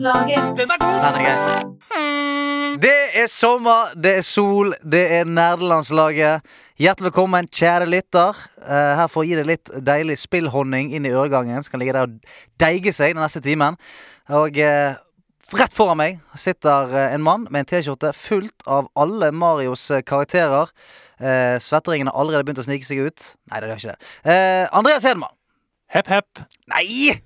Nerdelandslaget. Den er grei. Det er sommer, det er sol, det er nerdelandslaget. Hjertelig velkommen, kjære lytter. Eh, her får jeg gi deg litt deilig spillhonning inn i øregangen, som kan ligge der og deige seg den neste timen. Og eh, rett foran meg sitter eh, en mann med en T-skjorte fullt av alle Marios karakterer. Eh, svetteringen har allerede begynt å snike seg ut. Nei, det gjør ikke det. Eh, Andreas Hedman. Hepp, hepp. Nei!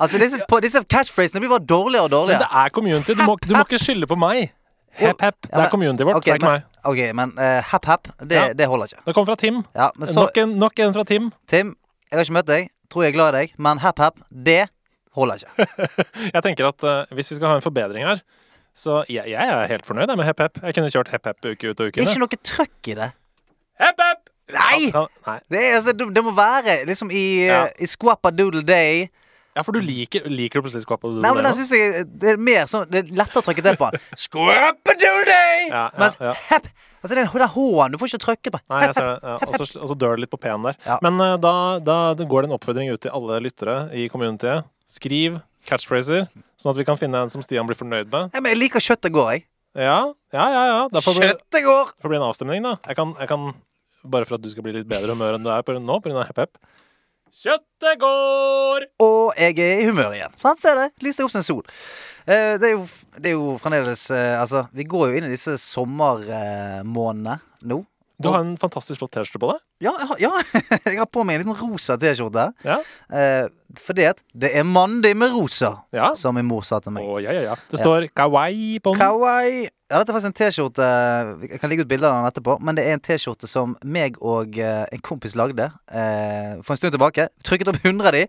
Altså, disse, på, disse catchphrasene blir bare dårligere og dårligere. Men det er community. Du må, du må ikke skylde på meg. Hepp, hepp. Det Ja, men- er communityet vårt, okay, det er ikke men, meg. ok, men uh, hepp, happ, det, Ja. det holder ikke. Det kommer fra Tim. Ja, men så, Nok, en, nok en fra Tim. Tim, jeg har ikke møtt deg. Tror jeg er glad i deg, men hepp, hepp, det holder ikke. Jeg tenker at uh, hvis vi skal ha en forbedring her, så jeg, jeg er helt fornøyd med hepp, hepp. Jeg kunne kjørt hepp, hepp uke ut og uke Det er ikke noe trøkk i det. Hepp, hepp! Nei! Ja, nei. Det, er, altså, det, det må være liksom i, Ja. uh, i Squappa Doodle Day. Ja, for du liker, liker du plutselig skap Nei, men da synes jeg det er mer sånn Det er lettere å trykke det på den. Day! Ja, ja, Mens ja. hepp Altså, den, den H-en Du får ikke trykket på. Nei, jeg ser det. Ja, og, så, og så dør det litt på P-en der. Ja. Men uh, da, da går det en oppfordring ut til alle lyttere i communityet. Skriv catchphraser, sånn at vi kan finne en som Stian blir fornøyd med. Ja, men jeg liker kjøttet går, jeg. Ja, ja, ja. ja. Det får går! får bli en avstemning, da. Jeg kan, jeg kan Bare for at du skal bli litt bedre humør enn du er på nå, pga. hepp hepp. Kjøttet går! Og jeg er i humør igjen. Sant, se det. Lyser opp som en sol. Eh, det, er jo, det er jo fremdeles eh, Altså, vi går jo inn i disse sommermånedene nå. Du har en fantastisk flott T-skjorte på deg. Ja, jeg har, ja, jeg har på meg en liten rosa T-skjorte. Ja. Eh, fordi at det er mandig med rosa, ja. som min mor sa til meg. Å, ja, ja, ja. Det står kawaii på den. Kawaii. Ja, dette er faktisk en T-skjorte Jeg kan legge ut bilder av den etterpå. Men det er en T-skjorte som meg og eh, en kompis lagde eh, for en stund tilbake. Trykket opp 100 av de.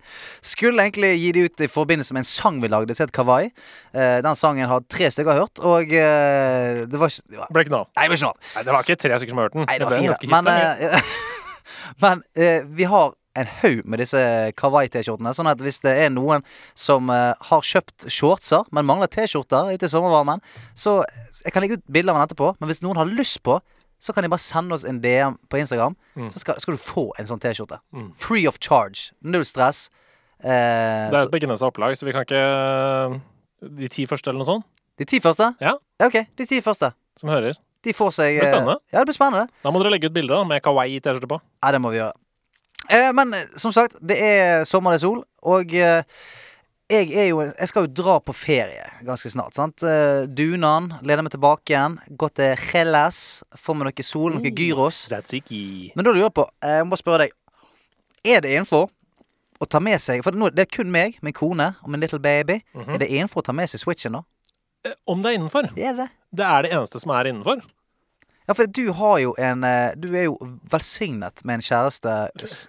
Skulle egentlig gi de ut i forbindelse med en sang vi lagde som het Kawaii. Eh, den sangen har tre stykker hørt, og eh, det var ikke det var, Ble ikke noe av. Nei, det var ikke tre stykker som har hørt den. Nei, det var fire. Men, eh, men eh, vi har en haug med disse Kawaii-T-skjortene. Sånn at hvis det er noen som uh, har kjøpt shortser, men mangler T-skjorter ute i sommervarmen, så jeg kan legge ut bilder av den etterpå. Men hvis noen har lyst på, så kan de bare sende oss en DM på Instagram. Mm. Så skal, skal du få en sånn T-skjorte. Mm. Free of charge. Null stress. Eh, Det er et begrensa opplag, så vi kan ikke De ti første, eller noe sånt, de ti første? Ja. OK. De ti første. som hører. De får seg Det blir eh, spennende. Ja, det blir spennende. Da må dere legge ut bilde med kawaii-T-skjorte på. Ja, det må vi gjøre. Eh, men eh, som sagt, det er sommer, det er sol, og eh, jeg jo Jeg skal jo dra på ferie ganske snart. sant? Dunan, leder meg tilbake igjen. Gå til Hellas. Få meg noe sol, noe gyros. Men da lurer jeg på, jeg må bare spørre deg Er det innenfor å ta med seg For nå, det er kun meg, min kone og min little baby. Mhm. Er det innenfor å ta med seg switchen, da? Om det er innenfor. Det er det. Det er det eneste som er innenfor. Ja, for du har jo en eh, Du er jo velsignet med en kjæreste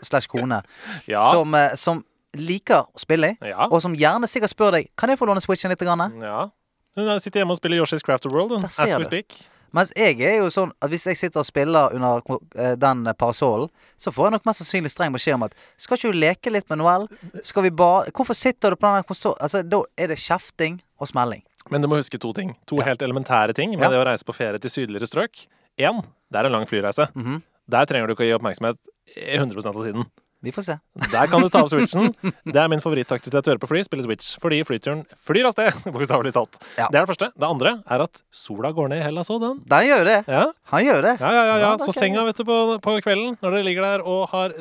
slash kone Ja. som, eh, som liker å spille i. Ja. Og som gjerne sikkert spør deg Kan jeg få låne Switchen litt. Grann? ja. Hun er- sitter hjemme og spiller Yoshi's World, hun, Der ser as we speak. Mens jeg er jo sånn at hvis jeg sitter og spiller under eh, den parasollen, så får jeg nok mest sannsynlig streng beskjed om at Skal ikke du leke litt med Noel? Skal vi bare Hvorfor sitter du på den konsollen? Altså, da er det kjefting og smelling. Men du må huske to ting. To Ja. helt elementære ting med Ja. det å reise på ferie til sydligere strøk. Én, det er en lang flyreise. Mhm. Der trenger du ikke å gi oppmerksomhet 100% av tiden. Vi får se. Der kan du ta opp switchen. Det er min favorittaktivitet å gjøre på fly, spille switch. Fordi flyturen flyr av sted, bokstavelig talt. Ja. Det er det første. Det andre er at sola går ned i Hellas òg, den. Den gjør det. Ja, Han gjør det. ja, ja. ja, ja. Så senga, vet du, på, på kvelden, når dere ligger der og har,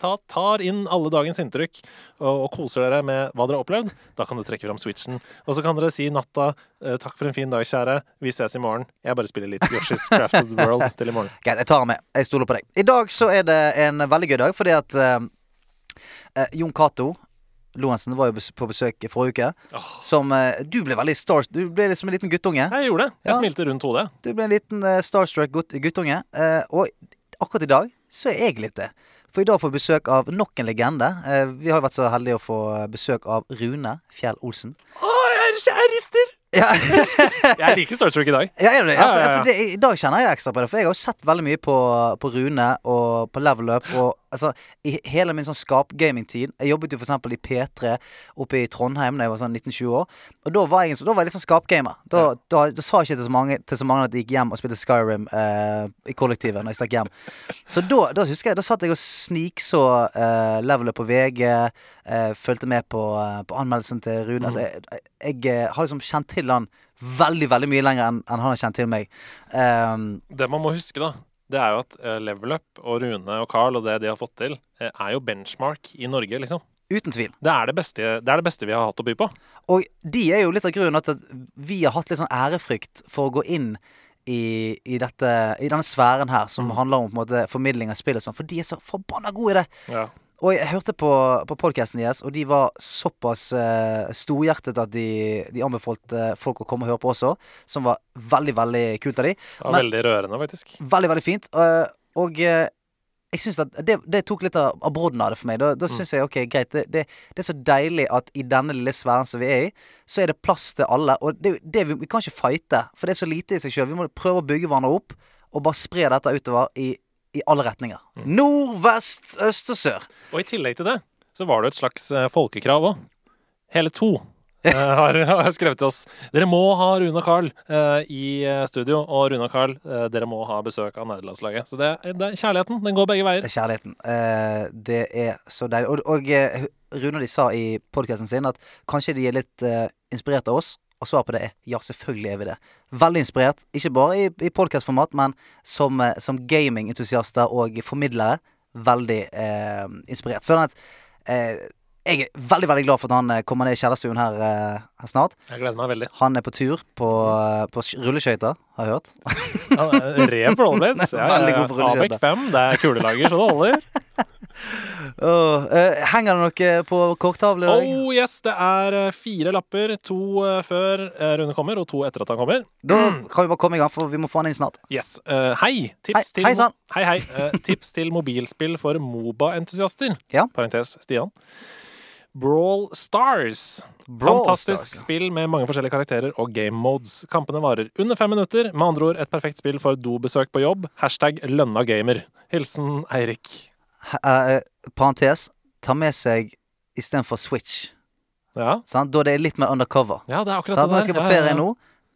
ta, tar inn alle dagens inntrykk og, og koser dere med hva dere har opplevd, da kan du trekke fram switchen. Og så kan dere si natta eh, 'takk for en fin dag, kjære', vi ses i morgen. Jeg bare spiller litt Yoshi's Crafted World til i morgen. Greit, jeg tar den med. Jeg stoler på deg. I dag så er det en veldig gøy dag, fordi at eh, Jon Cato Lorentzen var jo på besøk forrige uke. Oh. Som eh, Du ble veldig star... Du ble liksom en liten guttunge. Jeg gjorde det. Jeg Ja. smilte rundt hodet. Du ble en liten eh, starstruck gutt, guttunge. eh, og akkurat i dag så er jeg litt det. For i dag får vi besøk av nok en legende. Eh, vi har jo vært så heldige å få eh, besøk av Rune Fjell Olsen. Å, jeg, jeg rister! Ja, Jeg liker like Star Trek i dag. ja er det det? Ja, for, for det? I dag kjenner jeg ekstra på det, for jeg har jo sett veldig mye på, på Rune og på Level Up. Og Altså, i hele min sånn skapgaming-tid Jeg jobbet jo eksempel i P3 oppe i Trondheim da jeg var sånn 19-20 år. Og da var jeg, sånn- da var jeg litt sånn skapgamer. Da, da, da sa jeg ikke til så, mange, til så mange at jeg gikk hjem og spilte Skyrim eh, i kollektivet når jeg stakk hjem. Så da, da husker jeg Da satt jeg og snikså eh, levelet på VG. eh, fulgte med på, eh, på anmeldelsen til Rune. Altså, jeg, jeg, jeg har liksom kjent til han veldig, veldig mye lenger enn enn han har kjent til meg. Um, Det man må huske, da, det er jo at eh, Level Up og Rune og Carl og det de har fått til, eh, er jo benchmark i Norge, liksom. uten tvil. Det er det, beste, det er det beste vi har hatt å by på. Og de er jo litt av grunnen til at vi har hatt litt sånn ærefrykt for å gå inn i, i, dette, i denne sfæren her, som Mm. handler om på en måte formidling av spill og sånn. For de er så forbanna gode i det. Ja. Og jeg hørte på, på podkasten deres, og de var såpass uh, storhjertet at de, de anbefalte folk å komme og høre på også. Som var veldig, veldig kult av de. Ja, Men- veldig rørende, faktisk. Veldig, veldig fint. Uh, og uh, jeg synes at det, det tok litt av, av brodden av det for meg. Da, da Mm. jeg ok, greit. Det, det, det er så deilig at i denne lille sfæren som vi er i, så er det plass til alle. Og det, det, vi, vi kan ikke fighte, for det er så lite i seg sjøl. Vi må prøve å bygge hverandre opp, og bare spre dette utover i, i alle retninger. Mm. Nord, vest, øst og sør. Og i tillegg til det, så var det et slags eh, folkekrav òg. Hele to eh, har, har skrevet til oss Dere må ha Rune og Carl uh, i eh, studio. Og Rune og Carl, uh, dere må ha besøk av nederlandslaget. Så det, det er kjærligheten. Den går begge veier. Det er kjærligheten. Uh, det er så deilig. Og, og Rune de sa i podkasten sin at kanskje de er litt inspirert av oss. Og svaret på det er ja, selvfølgelig er vi det. Veldig inspirert. Ikke bare i, i podkastformat, men som, eh, som gamingentusiaster og formidlere. Veldig eh, inspirert. Sånn at eh, jeg er veldig veldig glad for at han eh, kommer ned i kjellerstuen her, eh, her snart. Jeg gleder meg veldig. Han er på tur på, på rulleskøyter, har jeg hørt. Ja, Rev på rollerblades. Ja, ja, ja. Abek 5, det er kulelager, så det holder. Åh, uh, henger det noe på korktavla? Oh yes, det er eh, fire lapper. To eh, før Rune kommer, og to etter at han kommer. Da kan vi bare komme i gang, for vi må få han inn snart. Yes. Uh, hei. Tips Hei- til hei. Hei, hei. Eh, tips til mobilspill for Moba-entusiaster. Ja. Parentes Stian. Brawl Stars. Brawl Fantastisk Stars, ja. spill med mange forskjellige karakterer og game modes. Kampene varer under fem minutter. Med andre ord et perfekt spill for dobesøk på jobb. Hashtag lønna gamer. Hilsen Eirik. Eh, parentes ta med seg istedenfor Switch. Ja. Sant? Da det er litt mer undercover. ja, det er akkurat Sant? Når jeg skal på Ja, ja, ferie ja. nå,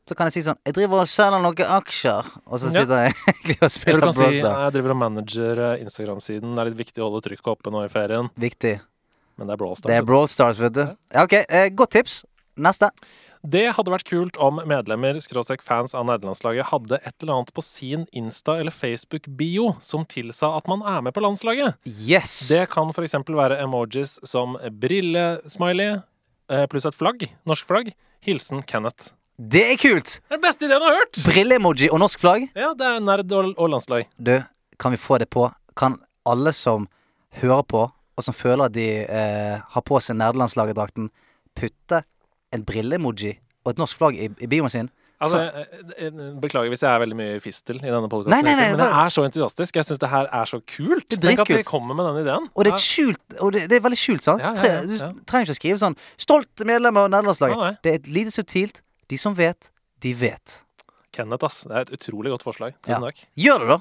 så kan jeg si sånn Jeg driver og selger noen aksjer, og så sitter jeg egentlig og spiller du kan si jeg driver og manager eh, Instagram-siden. Det er litt viktig å holde trykket oppe nå i ferien. Viktig. Men det er Brawl Stars. Det er Brawl Stars, vet du. Ja, ok, eh, Godt tips. Neste. Det hadde vært kult om medlemmer, fans av nederlandslaget, hadde et eller annet på sin Insta- eller Facebook-bio som tilsa at man er med på landslaget. Yes. Det kan f.eks. være emojis som brillesmiley eh, pluss et flagg, norsk flagg. Hilsen Kenneth. Det er kult! Det er den beste ideen jeg har hørt! Brilleemoji og norsk flagg. Ja, det er nerd og, og landslag. Du, kan vi få det på? Kan alle som hører på, og som føler at de eh, har på seg nerdelandslaget-drakten, putte en brilleemoji og et norsk flagg i, i bioen sin? Altså, eh, eh, Beklager hvis jeg er veldig mye fistel i denne podkasten, men jeg er så entusiastisk. Jeg syns det her er så kult. Det er Tenk at vi kommer med den ideen. Og det er skjult Og det, det er veldig skjult, sant? Ja, ja, ja, du trenger ikke å skrive sånn 'Stolt medlem av nederlandslaget'. Det er et lite subtilt. De som vet, de vet. Kenneth, ass. Det er et utrolig godt forslag. Tusen takk. Gjør det, da.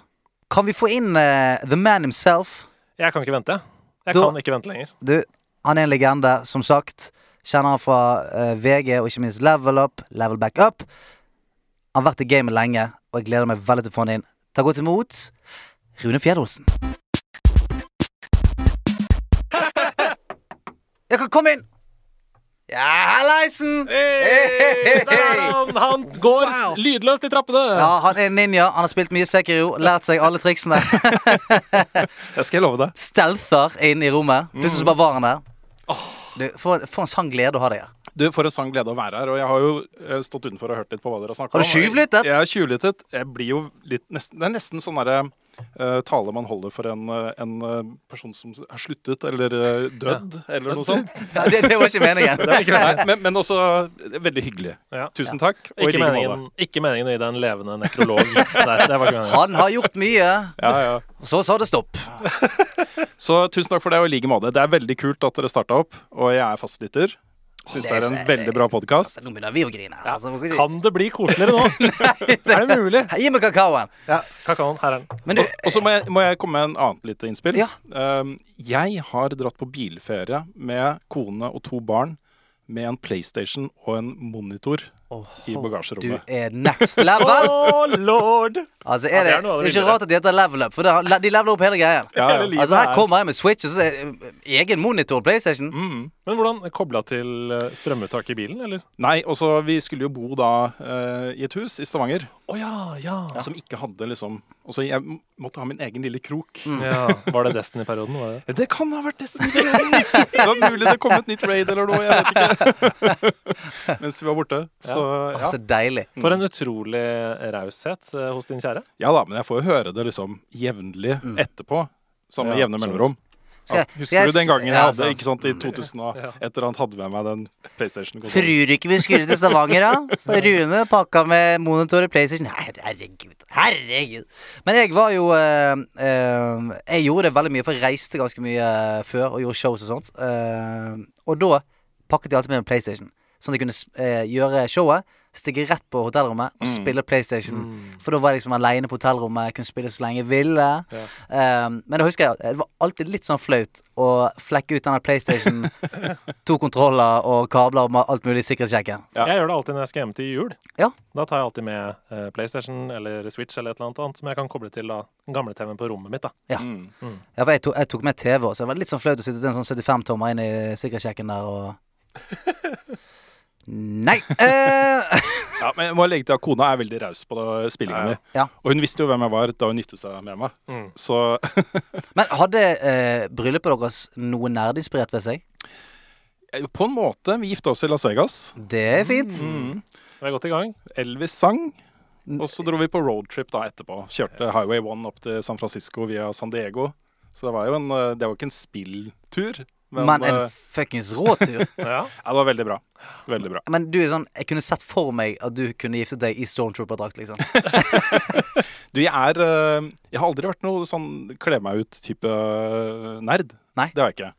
Kan vi få inn uh, the man himself? Jeg kan ikke vente. Jeg Da- kan ikke vente lenger. Du, han er en legende, som sagt. Kjenner han fra uh, VG og ikke minst Level Up, Level Back Up. Han har vært i gamet lenge, og jeg gleder meg veldig til å få han inn. Ta godt imot Rune Fjedolsen. Jeg kan komme inn! Ja, hallaisen! Hey, han! Han går Wow. lydløst i trappene! Ja, han er ninja. Han har spilt mye Sekiro, lært seg alle triksene. Det skal jeg love deg. Stealther inn i rommet. Plutselig så bare var han der. Du, for, for en sann glede å ha deg her. Du, For en sann glede å være her. Og jeg har jo eh, stått utenfor og hørt litt på hva dere har snakka om. Har du tjuvlyttet? Jeg har tjuvlyttet. Jeg blir jo litt nesten, Det er nesten sånn derre eh, tale man holder for en, eh, en eh, person som har sluttet eller dødd, ja. eller noe sånt. Ja, det, det var ikke meningen. Nei, men, men også veldig hyggelig. Ja. Tusen takk. Ikke like meningen, ikke meningen å gi deg en levende nekrolog. Nei, det var ikke. Han har gjort mye, Ja, ja. og så sa det stopp. Så tusen takk for det, og i like måte. Det er veldig kult at dere starta opp, og jeg er fastlytter. Syns Det det er en veldig bra podkast. Altså, Nå begynner vi å grine. Altså, Ja. Kan det bli koseligere nå? er det mulig? Gi meg kakaoen! Ja, kakaoen. Her er den. Men du, Og så må jeg, må jeg komme med en annet lite innspill. Ja. Um, jeg har dratt på bilferie med kone og to barn med en PlayStation og en monitor I du er next level! Oh, lord! Altså, Ja, er det det, er det er ikke rart at de heter level up, for det, har- de leveler opp hele greia. Ja, ja. Altså, her er- kommer jeg med Switch, og så er egen monitor PlayStation. Mm. Men hvordan kobla til eh, strømuttak i bilen, eller? Nei, også vi skulle jo bo da uh, i et hus i Stavanger oh, ja, ja. som ikke hadde liksom Også jeg måtte ha min egen lille krok. ja. Var det Destiny-perioden? det? Det kan ha vært Destiny. det var mulig det kom et nytt raid eller noe. Jeg vet ikke. Mens vi var borte. Så ja. Altså, deilig. For en utrolig raushet eh, hos din kjære. ja da, men jeg får jo høre det liksom jevnlig etterpå. Samme med Ja, jevne mellomrom. Ja, husker du den gangen jeg hadde ikke sant, i 2000 og et eller annet hadde med meg den PlayStation? Tror du ikke vi skulle til Stavanger, da? Så Rune pakka med monitor og PlayStation. Herregud. Herregud. Men jeg var jo eh, eh, Jeg gjorde det veldig mye, for jeg reiste ganske mye eh, før og gjorde shows og sånt. Eh, og da pakket jeg alltid med en PlayStation, sånn at jeg kunne eh, gjøre showet. Stikke rett på hotellrommet og spille PlayStation. For da var jeg liksom aleine på hotellrommet. Kunne spille så lenge jeg ville. Eh, men da husker jeg det var alltid litt sånn flaut å flekke ut denne PlayStation. to kontroller og kabler og alt mulig i sikkerhetssjekken. Ja. Jeg gjør det alltid når jeg skal hjem til jul. Ja. Da tar jeg alltid med eh, PlayStation eller Switch eller et eller annet som jeg kan koble til da, den gamle TV-en på rommet mitt. da. Mm. Ja, for jeg, tok, jeg tok med TV også. Det var litt sånn flaut å sitte til en sånn 75-tommer inn i sikkerhetssjekken der og Nei! Eh, Ja, men jeg må legge til at kona er veldig raus på spillinga mi. Ja. Og hun visste jo hvem jeg var da hun giftet seg med meg. Mm. Så men hadde eh, bryllupet deres noe nerdinspirert ved seg? på en måte Vi gifta oss i Las Vegas. Det er fint. Mm. Vi er godt i gang. Elvis sang. Og så dro vi på roadtrip da etterpå. Kjørte Highway 1 opp til San Francisco via San Diego. Så det var jo en, eh, det var ikke en spilltur. Men, Men en eh, fuckings råtur. Ja. ja, det var veldig bra. Veldig bra. Men du er sånn Jeg kunne sett for meg at du kunne giftet deg i Stormtrooper-drakt, liksom. Du, jeg er eh, Jeg har aldri vært noe sånn kle meg ut-type eh, nerd. Nei. Det har jeg ikke.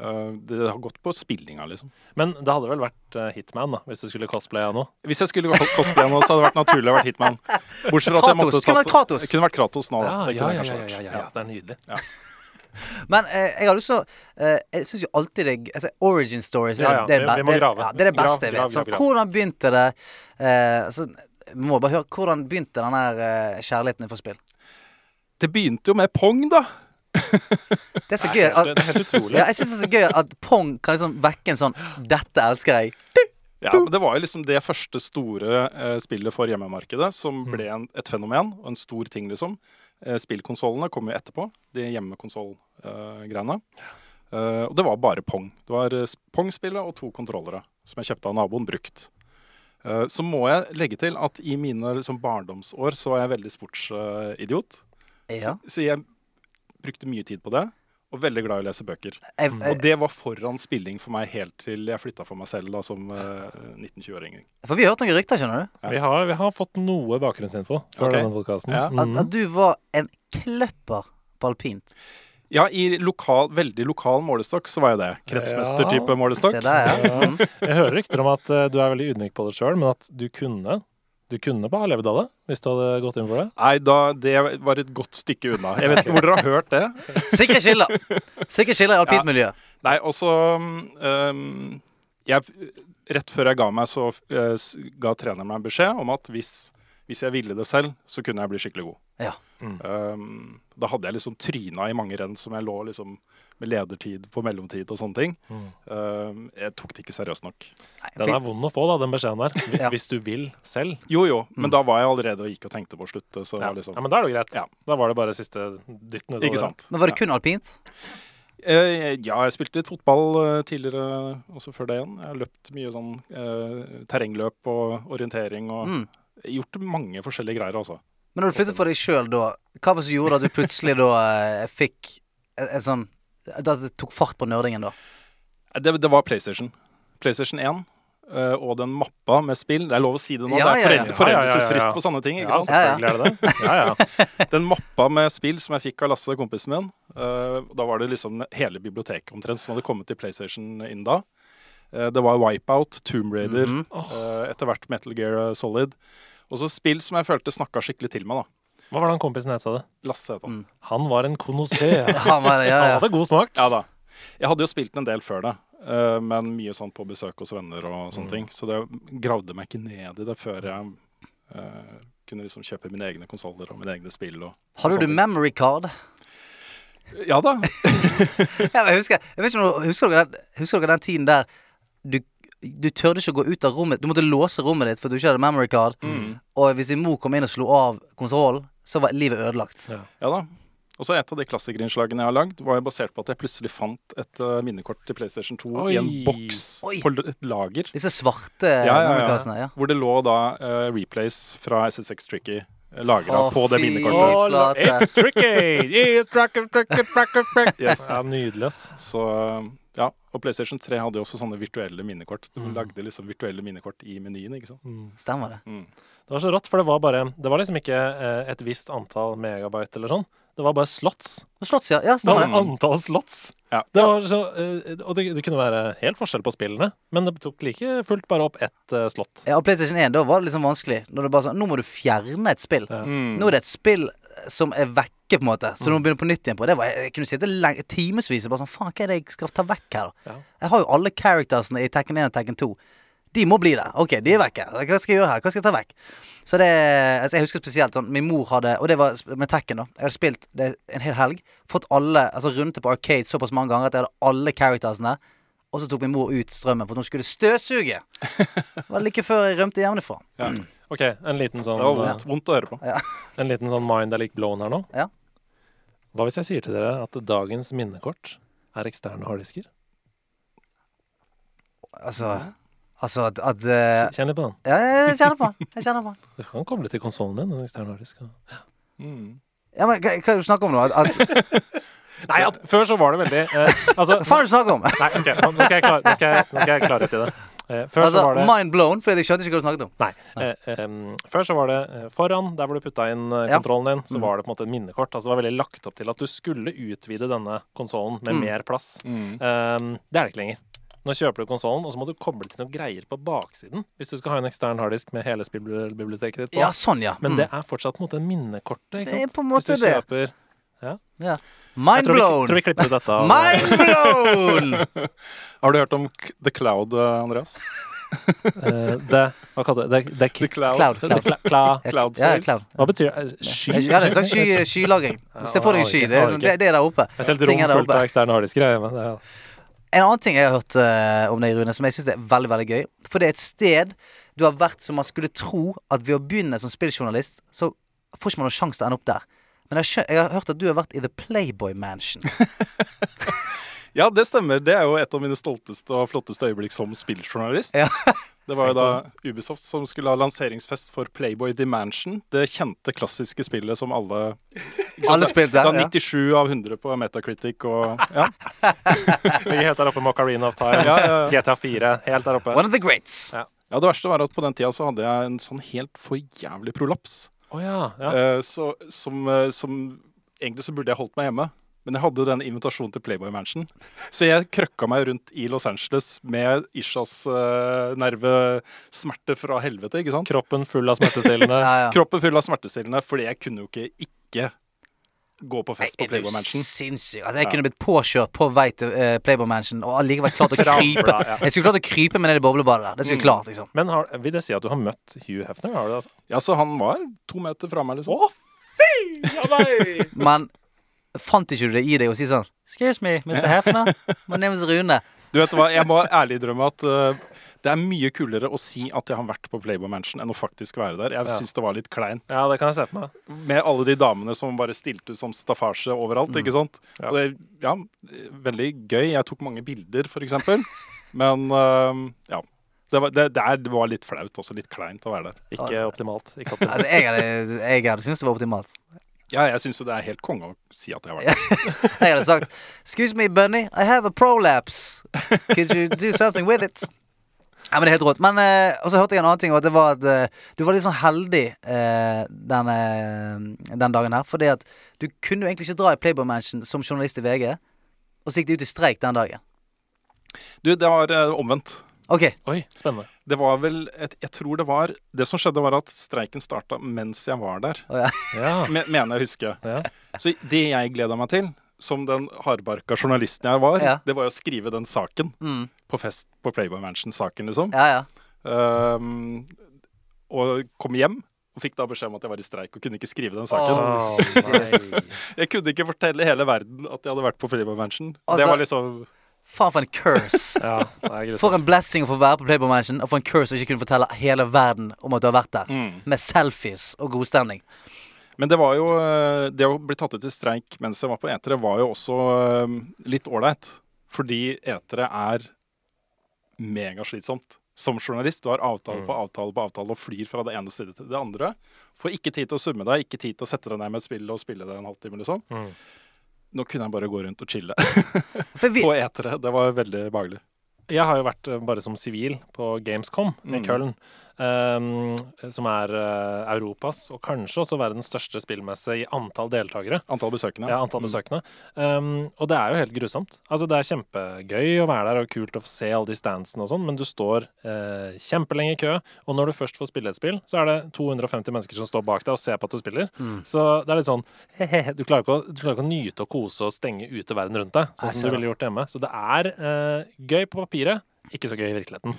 Eh, det har gått på spillinga, liksom. Men det hadde vel vært Hitman, da, hvis du skulle cosplaye nå? Hvis jeg skulle cosplaye nå, så hadde det vært naturlig å være Hitman. Bortsett fra at jeg måtte Kratos. Kunne vært Kratos nå, da. Ja, ja, ja, ja, vært. ja, Det er nydelig. Men eh, jeg har lyst til å eh, Jeg syns jo alltid det altså, Origin stories Ja, ja, det, er må det, ja, det er det Grav, beste jeg vet. Så, grav, grav. hvordan begynte det eh, så, må bare høre Hvordan begynte den der eh, kjærligheten din for spill? Det begynte jo med Pong, da. Det er så gøy Det, at, det er helt utrolig. ja, Jeg syns det er så gøy at Pong kan liksom vekke en sånn 'Dette elsker jeg'. Ja, men Det var jo liksom det første store eh, spillet for hjemmemarkedet som ble en, et fenomen og en stor ting, liksom. Eh, Spillkonsollene kom jo etterpå, de hjemmekonsollgreiene. Uh, og det var bare Pong. Det var eh, Pong-spillet og to kontrollere som jeg kjøpte av naboen brukt. Uh, så må jeg legge til at i mine liksom, barndomsår så var jeg veldig sportsidiot. Ja. Så, så jeg brukte mye tid på det, og veldig glad i å lese bøker. Jeg, Og det var foran spilling for meg helt til jeg flytta for meg selv da, som uh, 19-20-åring. for vi har hørt noen rykter, skjønner du. Vi har, vi har fått noe bakgrunnsinfo for okay. denne podkasten. Ja. At, at du var en kløpper på alpint. Ja, i lokal, veldig lokal målestokk så var jeg det. Kretsmester-type Ja. målestokk. Se der, ja. Mm. Jeg hører rykter om at uh, du er veldig ydmyk på det sjøl, men at du kunne Du kunne bare ha levd av det hvis du hadde gått inn for det. Nei, da, det var et godt stykke unna. Jeg vet ikke hvor dere har hørt det. Sikre skiller. Sikre skiller i alpintmiljøet. Nei, også um, jeg, Rett før jeg ga meg, så uh, ga treneren meg beskjed om at hvis, hvis jeg ville det selv, så kunne jeg bli skikkelig god. Ja. Mm. Um, da hadde jeg liksom tryna i mange renn som jeg lå liksom med ledertid på mellomtid og sånne ting. Mm. Uh, jeg tok det ikke seriøst nok. Den er vond å få, da, den beskjeden der. Hvis- Ja. Hvis du vil selv. Jo jo, men da var jeg allerede og gikk og tenkte på å slutte. Så Ja. var liksom, ja, Men da er det jo greit. Ja. Da var det bare siste dytten utover. Ikke sant. Men var det kun alpint? Uh, ja, jeg spilte litt fotball uh, tidligere, også før det igjen. Jeg har løpt mye sånn eh, terrengløp og orientering og Mm. gjort mange forskjellige greier, altså. Men når du flyttet for deg sjøl da, hva var det som gjorde at du plutselig da fikk en, en sånn Da det tok fart på nerdingen, da? Det, det var PlayStation. PlayStation 1 eh, og den mappa med spill. Det er lov å si det nå. Ja, det er ja. foreld Ja, ja, ja, ja, ja. på sånne ting. ikke Ja, sant? selvfølgelig er det det. Ja, ja. Den mappa med spill som jeg fikk av Lasse, kompisen min, uh, da var det liksom hele biblioteket omtrent som hadde kommet til PlayStation inn da. Eh, det var Wipeout, Tomb Raider, Mhm. eh, etter hvert Metal Gear Solid. Og så spill som jeg følte snakka skikkelig til meg. da Hva var det han kompisen het, sa du? Lasse het han. Mm. Han var en konosør. Han var det, ja, Han hadde god smak. Ja da. Jeg hadde jo spilt en del før det, eh, men mye sånn på besøk hos venner og sånne Mm. ting. Så det gravde meg ikke ned i det før jeg uh, kunne liksom kjøpe mine egne konsoller og mine egne spill. Og, Hadde og du memory card? Ja da. Jeg husker, jeg vet ikke om husker dere den, husker dere den tiden der du, du tørde ikke å gå ut av rommet. Du måtte låse rommet ditt for at du ikke hadde memory card. Mm. Og hvis din mor kom inn og slo av konsollen, så var livet ødelagt. Ja. Ja da. Og så Et av de klassikerinnslagene jeg har lagd, var jo basert på at jeg plutselig fant et uh, minnekort til PlayStation 2 i en boks Oi. på et lager. Disse svarte Ja, ja, ja. Hvor det lå da uh, replays fra SSX Tricky lagra Å, på det minnekortet. Oh, it's tricky! It's tricky, tricky, tricky, tricky. Yes. Ja, nydelig, ass. Så ja, Og PlayStation 3 hadde jo også sånne virtuelle minnekort. De Mm. lagde liksom virtuelle minnekort i menyen. ikke sant? Mm. Stemmer det. Mm. Det var så rått, for det var bare Det var liksom ikke eh, et visst antall megabyte eller sånn. Det var bare slots. Slots, ja. ja Det var det. antall slots. Ja. Det var så, eh, og det, det kunne være helt forskjell på spillene, men det tok like fullt bare opp ett eh, slott. Ja, og PlayStation 1, da var det liksom vanskelig. Når det bare sånn, Nå må du fjerne et spill. Ja. Mm. Nå er det et spill som er vekke, på en måte. Så du må begynne på nytt igjen på. Det var, jeg kunne sitte timevis og bare sånn Faen, hva er det jeg skal ta vekk her, da? Ja. Jeg har jo alle charactersene i Tekken 1 og Tekken 2. De må bli der. Ok, de er vekke. Hva skal jeg gjøre her? Hva skal jeg ta vekk? Så det altså Jeg husker spesielt sånn Min mor hadde Og det var med Tekken, da. Jeg hadde spilt det en hel helg. Fått alle Altså rundet på Arcade såpass mange ganger at jeg hadde alle charactersene. Og så tok min mor ut strømmen for hun skulle støvsuge. Det var like før jeg rømte hjemmefra. Ja. OK, en liten sånn Det var eh, vondt, vondt å høre på. En liten sånn mind er like blown her nå. Ja. Hva hvis jeg sier til dere at dagens minnekort er eksterne harddisker? Altså Altså at, at uh, Kjenn litt på den. Ja, jeg kjenner på den. Jeg kjenner på den. Du kan koble til konsollen din, en ekstern harddisk. Mm. Ja, men hva, hva er det du snakker om nå? At, at, Nei, at, før så var det veldig eh, Altså hva faen er det du snakker om? Nei, ok, nå skal jeg, klar, nå skal jeg, nå skal jeg klarhet i det. Eh, før Altså, så var det mind blown, for jeg skjønte ikke hva du snakket om. Nei. Eh, Um, før så var det eh, foran, der hvor du putta inn Ja. kontrollen din, så Mm. var det på en måte et minnekort. Altså det var veldig lagt opp til at du skulle utvide denne konsollen med Mm. mer plass. Mm. Um, det er det ikke lenger. Nå kjøper du konsollen, og så må du koble til noen greier på baksiden. Hvis du skal ha en ekstern harddisk med hele spillbiblioteket ditt på. Ja, sånn, ja. Men Mm. det er fortsatt på en måte minnekortet, ikke Det er på en måte Hvis du kjøper det. Kjøper Jeg Mind tror vi, blown! tror vi klipper ut dette. Mind blown! Har du hørt om K The Cloud, eh, Andreas? Eh, det Hva kalte du det? The Cloud. Cloud. cloud. cla, Cloud Ja, sales. cloud. hva betyr det? Sky? Ja, det er en sky, skylagring. Se for deg en sky. Det, er- det, det er der oppe. Et helt rom fullt av eksterne harddisker. er er- En annen ting jeg har hørt uh, om deg, Rune, som jeg syns er veldig veldig gøy. For det er et sted du har vært som man skulle tro at ved å begynne som spilljournalist, så får ikke man noen sjanse til å ende opp der. Men jeg har, jeg har hørt at du har vært i The Playboy Mansion. Ja, det stemmer. Det er jo et av mine stolteste og flotteste øyeblikk som spilljournalist. Ja. Det var jo da Ubisoft som skulle ha lanseringsfest for Playboy The Mansion. Det kjente klassiske spillet som alle? Alle spilte, Det ja. er 97 av 100 på Metacritic og ja. Ligger helt der oppe Macarena of Time. Ja, ja, ja. GTA 4, helt der oppe. One of the greats. Ja. ja, det verste var at på den tida så hadde jeg en sånn helt for jævlig prolaps. Å ja, ja. Eh, så, som, eh, som Egentlig så burde jeg holdt meg hjemme. Men jeg hadde den invitasjonen til Playboy Mansion. Så jeg krøkka meg rundt i Los Angeles med Ishas uh, nervesmerte fra helvete. ikke sant? Kroppen full av smertestillende. Ja, ja. Kroppen full av smertestillende, fordi jeg kunne jo ikke ikke gå på fest på Er du Playboy Mansion. sinnssyk? Altså, jeg Ja. kunne blitt påkjørt på vei til uh, Playboy Mansion og allikevel klart å krype. Bra, ja. Jeg skulle klart å krype med ned i boblebadet der. Det skulle jeg Mm. klart, liksom. Men har, vil det si at du har møtt Hugh Hefner? Har du det, altså? Ja, så han var to meter fra meg, liksom. Å, fy! Ja, nei! Men fant ikke du det i deg å si sånn Excuse me, Mr. Hefner. My name is Rune. Du vet hva, Jeg må ærlig drømme at eh, det er mye kulere å si at jeg har vært på Playboy Mansion, enn å faktisk være der. Jeg Ja. syns det var litt kleint. Ja, det kan jeg se for meg. Med alle de damene som bare stilte som staffasje overalt. ikke sant? Ja. Og det, ja, veldig gøy. Jeg tok mange bilder, for eksempel. Men uh, ja. Det var, det, det er- det var litt flaut, også litt kleint å være der. Ikke Altså. optimalt. Ikke optimalt. jeg hadde, jeg hadde syntes det var optimalt. Ja, jeg syns jo det er helt konge å si at jeg har vært der. Jeg hadde sagt Excuse me, Bunny, I have a prolapse. Could you do something with it? Ja, men det er helt rått. Men eh, Og så hørte jeg en annen ting, og det var at eh, du var litt sånn heldig eh, den, eh, den dagen her. Fordi at du kunne jo egentlig ikke dra i Playboy Mansion som journalist i VG, og så gikk de ut i streik den dagen. Du, det var eh, omvendt. OK. Oi, spennende. Det var vel et, Jeg tror det var Det som skjedde, var at streiken starta mens jeg var der. Å, ja. Ja. Me, mener jeg å huske. ja. Så det jeg gleda meg til, som den hardbarka journalisten jeg var, Ja. det var jo å skrive den saken Mm. På fest på Playboy Mansion-saken, liksom. Ja, ja. Um, og kom hjem og fikk da beskjed om at jeg var i streik og kunne ikke skrive den saken. Å. Jeg kunne ikke fortelle hele verden at jeg hadde vært på Playboy Mansion. Altså- det var liksom Faen for en curse. Ja. For en blessing å få være på Playboy Mansion, og for en curse å ikke kunne fortelle hele verden om at du har vært der. mm. Med selfies og god stemning. Men det var jo eh, Det å bli tatt ut i streik mens jeg var på etere, var jo også eh, litt ålreit. Fordi etere er megaslitsomt. Som journalist. Du har avtale på Mm. avtale på avtale og flyr fra det ene stedet til det andre. Får ikke tid til å summe deg, ikke tid til å sette deg ned med et spill og spille det en halvtime, liksom. Mm. Nå kunne jeg bare gå rundt og chille vi, på etere. Det var veldig behagelig. Jeg har jo vært eh, bare som sivil på Gamescom i Mm. Köln. Ehm, som er uh, Europas og kanskje også verdens største spillmesse i antall deltakere. Antall besøkende. Ja, antall Mm. besøkende. Um, og det er jo helt grusomt. Altså, det er kjempegøy å være der og kult å se alle de standsene og sånn, men du står uh, kjempelenge i kø, og når du først får spille et spill, så er det 250 mennesker som står bak deg og ser på at du spiller. Mm. Så det er litt sånn he-he, du, klarer å- du klarer ikke å nyte og kose og stenge ute verden rundt deg, sånn som du ville gjort hjemme. Så det er uh, gøy på papiret, ikke så gøy i virkeligheten.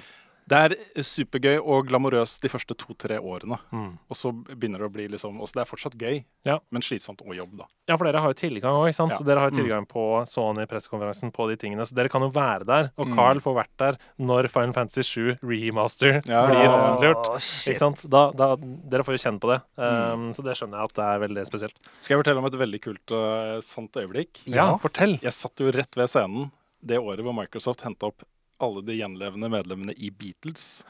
Det er supergøy og glamorøst de første to-tre årene. Mm. Og så begynner det å bli liksom også Det er fortsatt gøy, Ja. men slitsomt og jobb, da. Ja, for dere har jo tilgang òg, ikke sant? Ja. Så dere har jo Mm. tilgang på Sony-pressekonferansen på de tingene. Så dere kan jo være der. Og Mm. Carl får vært der når Final Fantasy 7 remaster Ja, blir offentliggjort. Oh, Ikke sant? Da, da, dere får jo kjenne på det. Mm. Um, Så det skjønner jeg at det er veldig spesielt. Skal jeg fortelle om et veldig kult uh, sant øyeblikk? Ja. fortell! Jeg satt jo rett ved scenen det året hvor Microsoft henta opp alle de gjenlevende medlemmene i Beatles.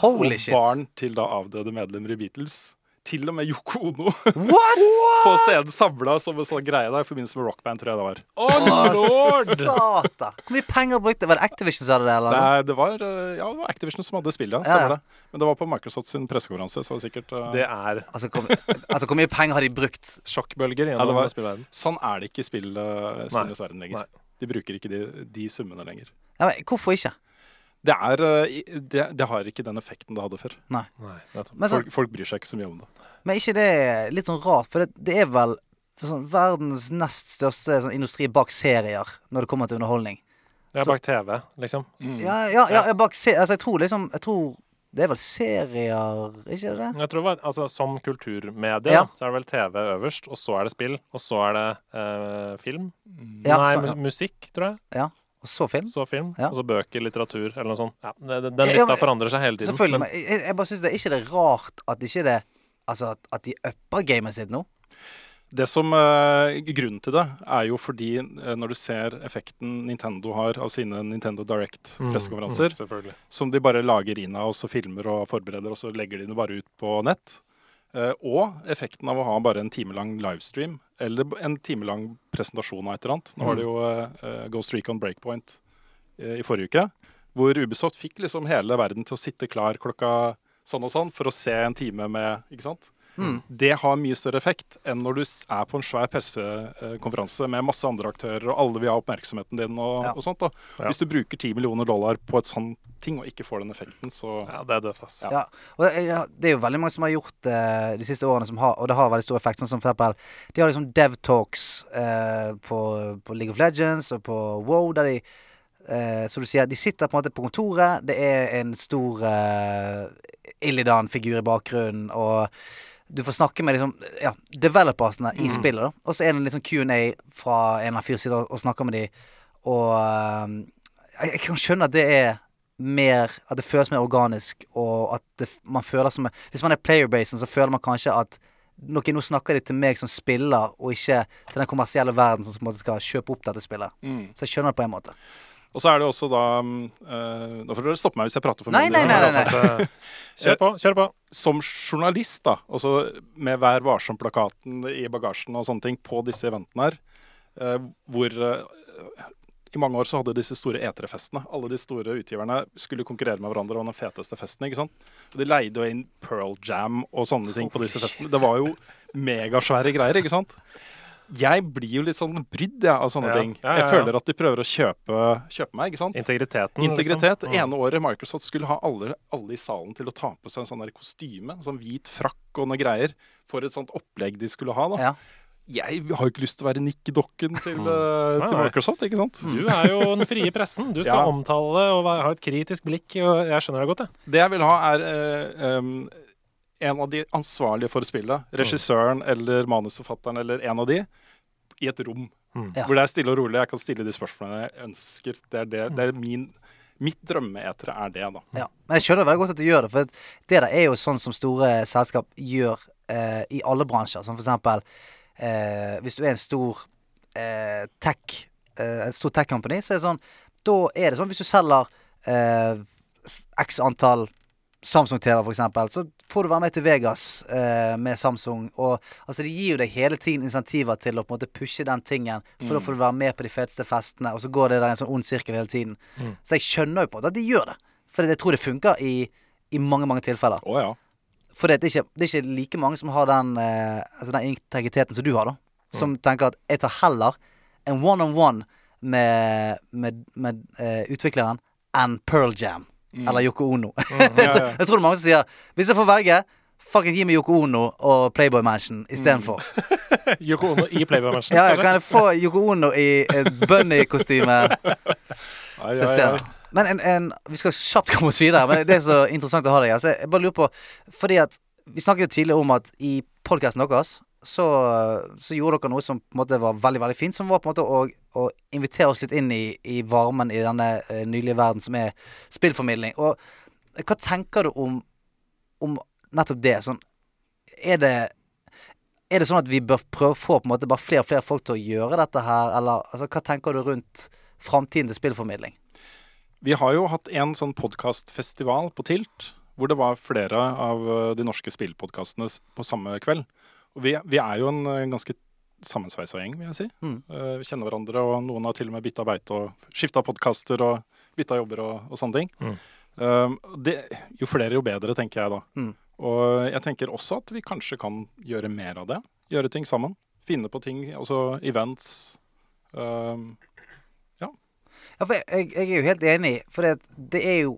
Holy og shit. barn til da avdøde medlemmer i Beatles. Til og med Yoko Ono What?! på scenen samla som en sånn greie da, i forbindelse med rockband, tror jeg det var. Oh lord! Satan! Hvor mye penger brukte Var det Activision som hadde det? eller? Er, det, var, uh, ja, det var Activision som hadde spillet, ja. Det. Men det var på Microsoft sin pressekonferanse, så det var sikkert uh, Det er Altså, hvor, altså, hvor mye penger har de brukt? sjokkbølger gjennom ja, var- spillverden. Sånn er det ikke i spill, uh, spillenes verden lenger. Nei. De bruker ikke de, de summene lenger. Ja, men, hvorfor ikke? Det, er, uh, det, det har ikke den effekten det hadde før. Nei, Nei. Men, Folk, folk bryr seg ikke så mye om det. men ikke det litt sånn rart? For det, det er vel sånn, verdens nest største sånn, industri bak serier når det kommer til underholdning. Ja, bak TV, liksom. Mm. Ja, ja, ja, bak se altså, jeg tror liksom Jeg tror det er vel serier, ikke det? Jeg tror altså Som kulturmedie Ja. så er det vel TV øverst, og så er det spill, og så er det eh, film. Ja, Nei, så- ja. musikk, tror jeg. Og så film? Så film, Ja. og så bøker, litteratur, eller noe sånt. Ja, den Ja, lista men- forandrer seg hele tiden. Selvfølgelig. men- jeg, jeg bare synes det er ikke det rart at ikke det Altså at, at de upper gamet sitt nå. Det som uh, Grunnen til det er jo fordi uh, når du ser effekten Nintendo har av sine Nintendo Direct-pressekonferanser, Mm, mm, som de bare lager inn av, og så filmer og forbereder, og så legger de det bare ut på nett. Eh, og effekten av å ha bare en timelang livestream, eller en timelang presentasjon av et eller annet. Nå var det jo eh, Ghost Recon Breakpoint eh, i forrige uke, hvor Ubisoft fikk liksom hele verden til å sitte klar klokka sånn og sånn for å se en time med Ikke sant? Mm. Det har mye større effekt enn når du er på en svær pressekonferanse med masse andre aktører, og alle vil ha oppmerksomheten din og, Ja. og sånt. da. Ja. Hvis du bruker 10 millioner dollar på et sånt ting og ikke får den effekten, så Ja, det er døvt, ass. Ja. Ja. Og det, ja, det er jo veldig mange som har gjort det de siste årene, som har, og det har veldig stor effekt. Sånn som for eksempel De har liksom Dev Talks eh, på, på League of Legends og på WoW, der de eh, Som du sier, de sitter på en måte på kontoret. Det er en stor eh, Illidan-figur i bakgrunnen, og du får snakke med liksom, ja, developersene i spillet. da Og så er det en liksom Q&A fra en eller annen fyr sitter og snakker med de Og eh, jeg, jeg kan skjønne at det er mer At det føles mer organisk, og at det, man føler som Hvis man er playerbasen, så føler man kanskje at Noe, nå snakker de til meg som spiller, og ikke til den kommersielle verden som skal kjøpe opp dette spillet. Så jeg skjønner det på en måte. Og så er det også da eh, Nå får dere stoppe meg hvis jeg prater for mye. nei, nei, nei, nei. Eh, kjør på, kjør på. Som journalist, da, altså med Vær varsom-plakaten i bagasjen og sånne ting på disse eventene her, eh, hvor i mange år så hadde disse store eterfestene. Alle de store utgiverne skulle konkurrere med hverandre om den feteste festen. ikke sant? Og De leide jo inn Pearl Jam og sånne ting på disse festene. Det var jo megasvære greier, ikke sant? Jeg blir jo litt sånn brydd jeg, av sånne Ja. ting. Ja, ja, Jeg ja. føler at de prøver å kjøpe, kjøpe meg, ikke sant? Integriteten. Integritet. Liksom. Mm. ene året Microsoft skulle ha alle, alle i salen til å ta på seg en sånn der kostyme, en sånn hvit frakk og noe greier, for et sånt opplegg de skulle ha. da. Ja. Jeg har jo ikke lyst til å være Nikke-dokken til, eh, Nei, til. Microsoft, ikke sant? Du er jo den frie pressen. Du skal Ja. omtale og ha et kritisk blikk. Og jeg skjønner deg godt, jeg. Det jeg vil ha, er eh, um, en av de ansvarlige for spillet. Regissøren eller manusforfatteren eller en av de i et rom. Mm. Hvor det er stille og rolig. Jeg kan stille de spørsmålene jeg ønsker. Det er, det, det er min Mitt drømmeetere er det, da. Ja. Men jeg skjønner veldig godt at du gjør det, for det der er jo sånn som store selskap gjør eh, i alle bransjer. Som for eksempel eh, hvis du er en stor eh, tech eh, En stor tech-company, så er det sånn Da er det sånn hvis du selger eh, x antall Samsung-TV, for eksempel, så får du være med til Vegas eh, med Samsung. Og altså, de gir jo deg hele tiden insentiver til å på en måte pushe den tingen, for da får du være med på de feteste festene, og så går det der en sånn ond sirkel hele tiden. Mm. Så jeg skjønner jo på at de gjør det. For jeg tror det funker i, i mange, mange tilfeller. Oh, ja. For det er, ikke, det er ikke like mange som har den, eh, altså den integriteten som du har, da. Som tenker at jeg tar heller en one-on-one med, med, med eh, utvikleren enn Pearl Jam eller Yoko Ono. ja, ja. jeg tror det er mange som sier hvis jeg får velge, fucking gi meg Yoko Ono og Playboy Mansion istedenfor. Yoko Ono i Playboy Mansion. Ja, kan jeg få Yoko Ono i et bunny-kostyme? Men en, en, vi skal kjapt komme oss videre. Men det er så interessant å ha deg her. Så jeg bare lurer på Fordi at vi snakket jo tidligere om at i podkasten deres så, så gjorde dere noe som på en måte var veldig veldig fint. Som var på en måte å, å invitere oss litt inn i, i varmen i denne uh, nylige verden som er spillformidling. Og hva tenker du om, om nettopp det? Sånn, er det er det sånn at vi bør prøve å få på en måte bare flere og flere folk til å gjøre dette her, eller altså, hva tenker du rundt framtiden til spillformidling? Vi har jo hatt en sånn podkastfestival på Tilt, hvor det var flere av eh, de norske spillpodkastene på samme kveld. Og vi, vi er jo en en ganske sammensveisa gjeng, vil jeg si. Mm. Uh, Vi kjenner hverandre, og noen har til og med bytta beite og skifta podkaster og bytta jobber og, og sånne ting. Mm. Uh, det, jo flere, jo bedre, tenker jeg da. Mm. Og jeg tenker også at vi kanskje kan gjøre mer av det. Gjøre ting sammen. Finne på ting, altså events. Uh, Ja, for jeg, jeg, jeg er jo helt enig, for det, det er jo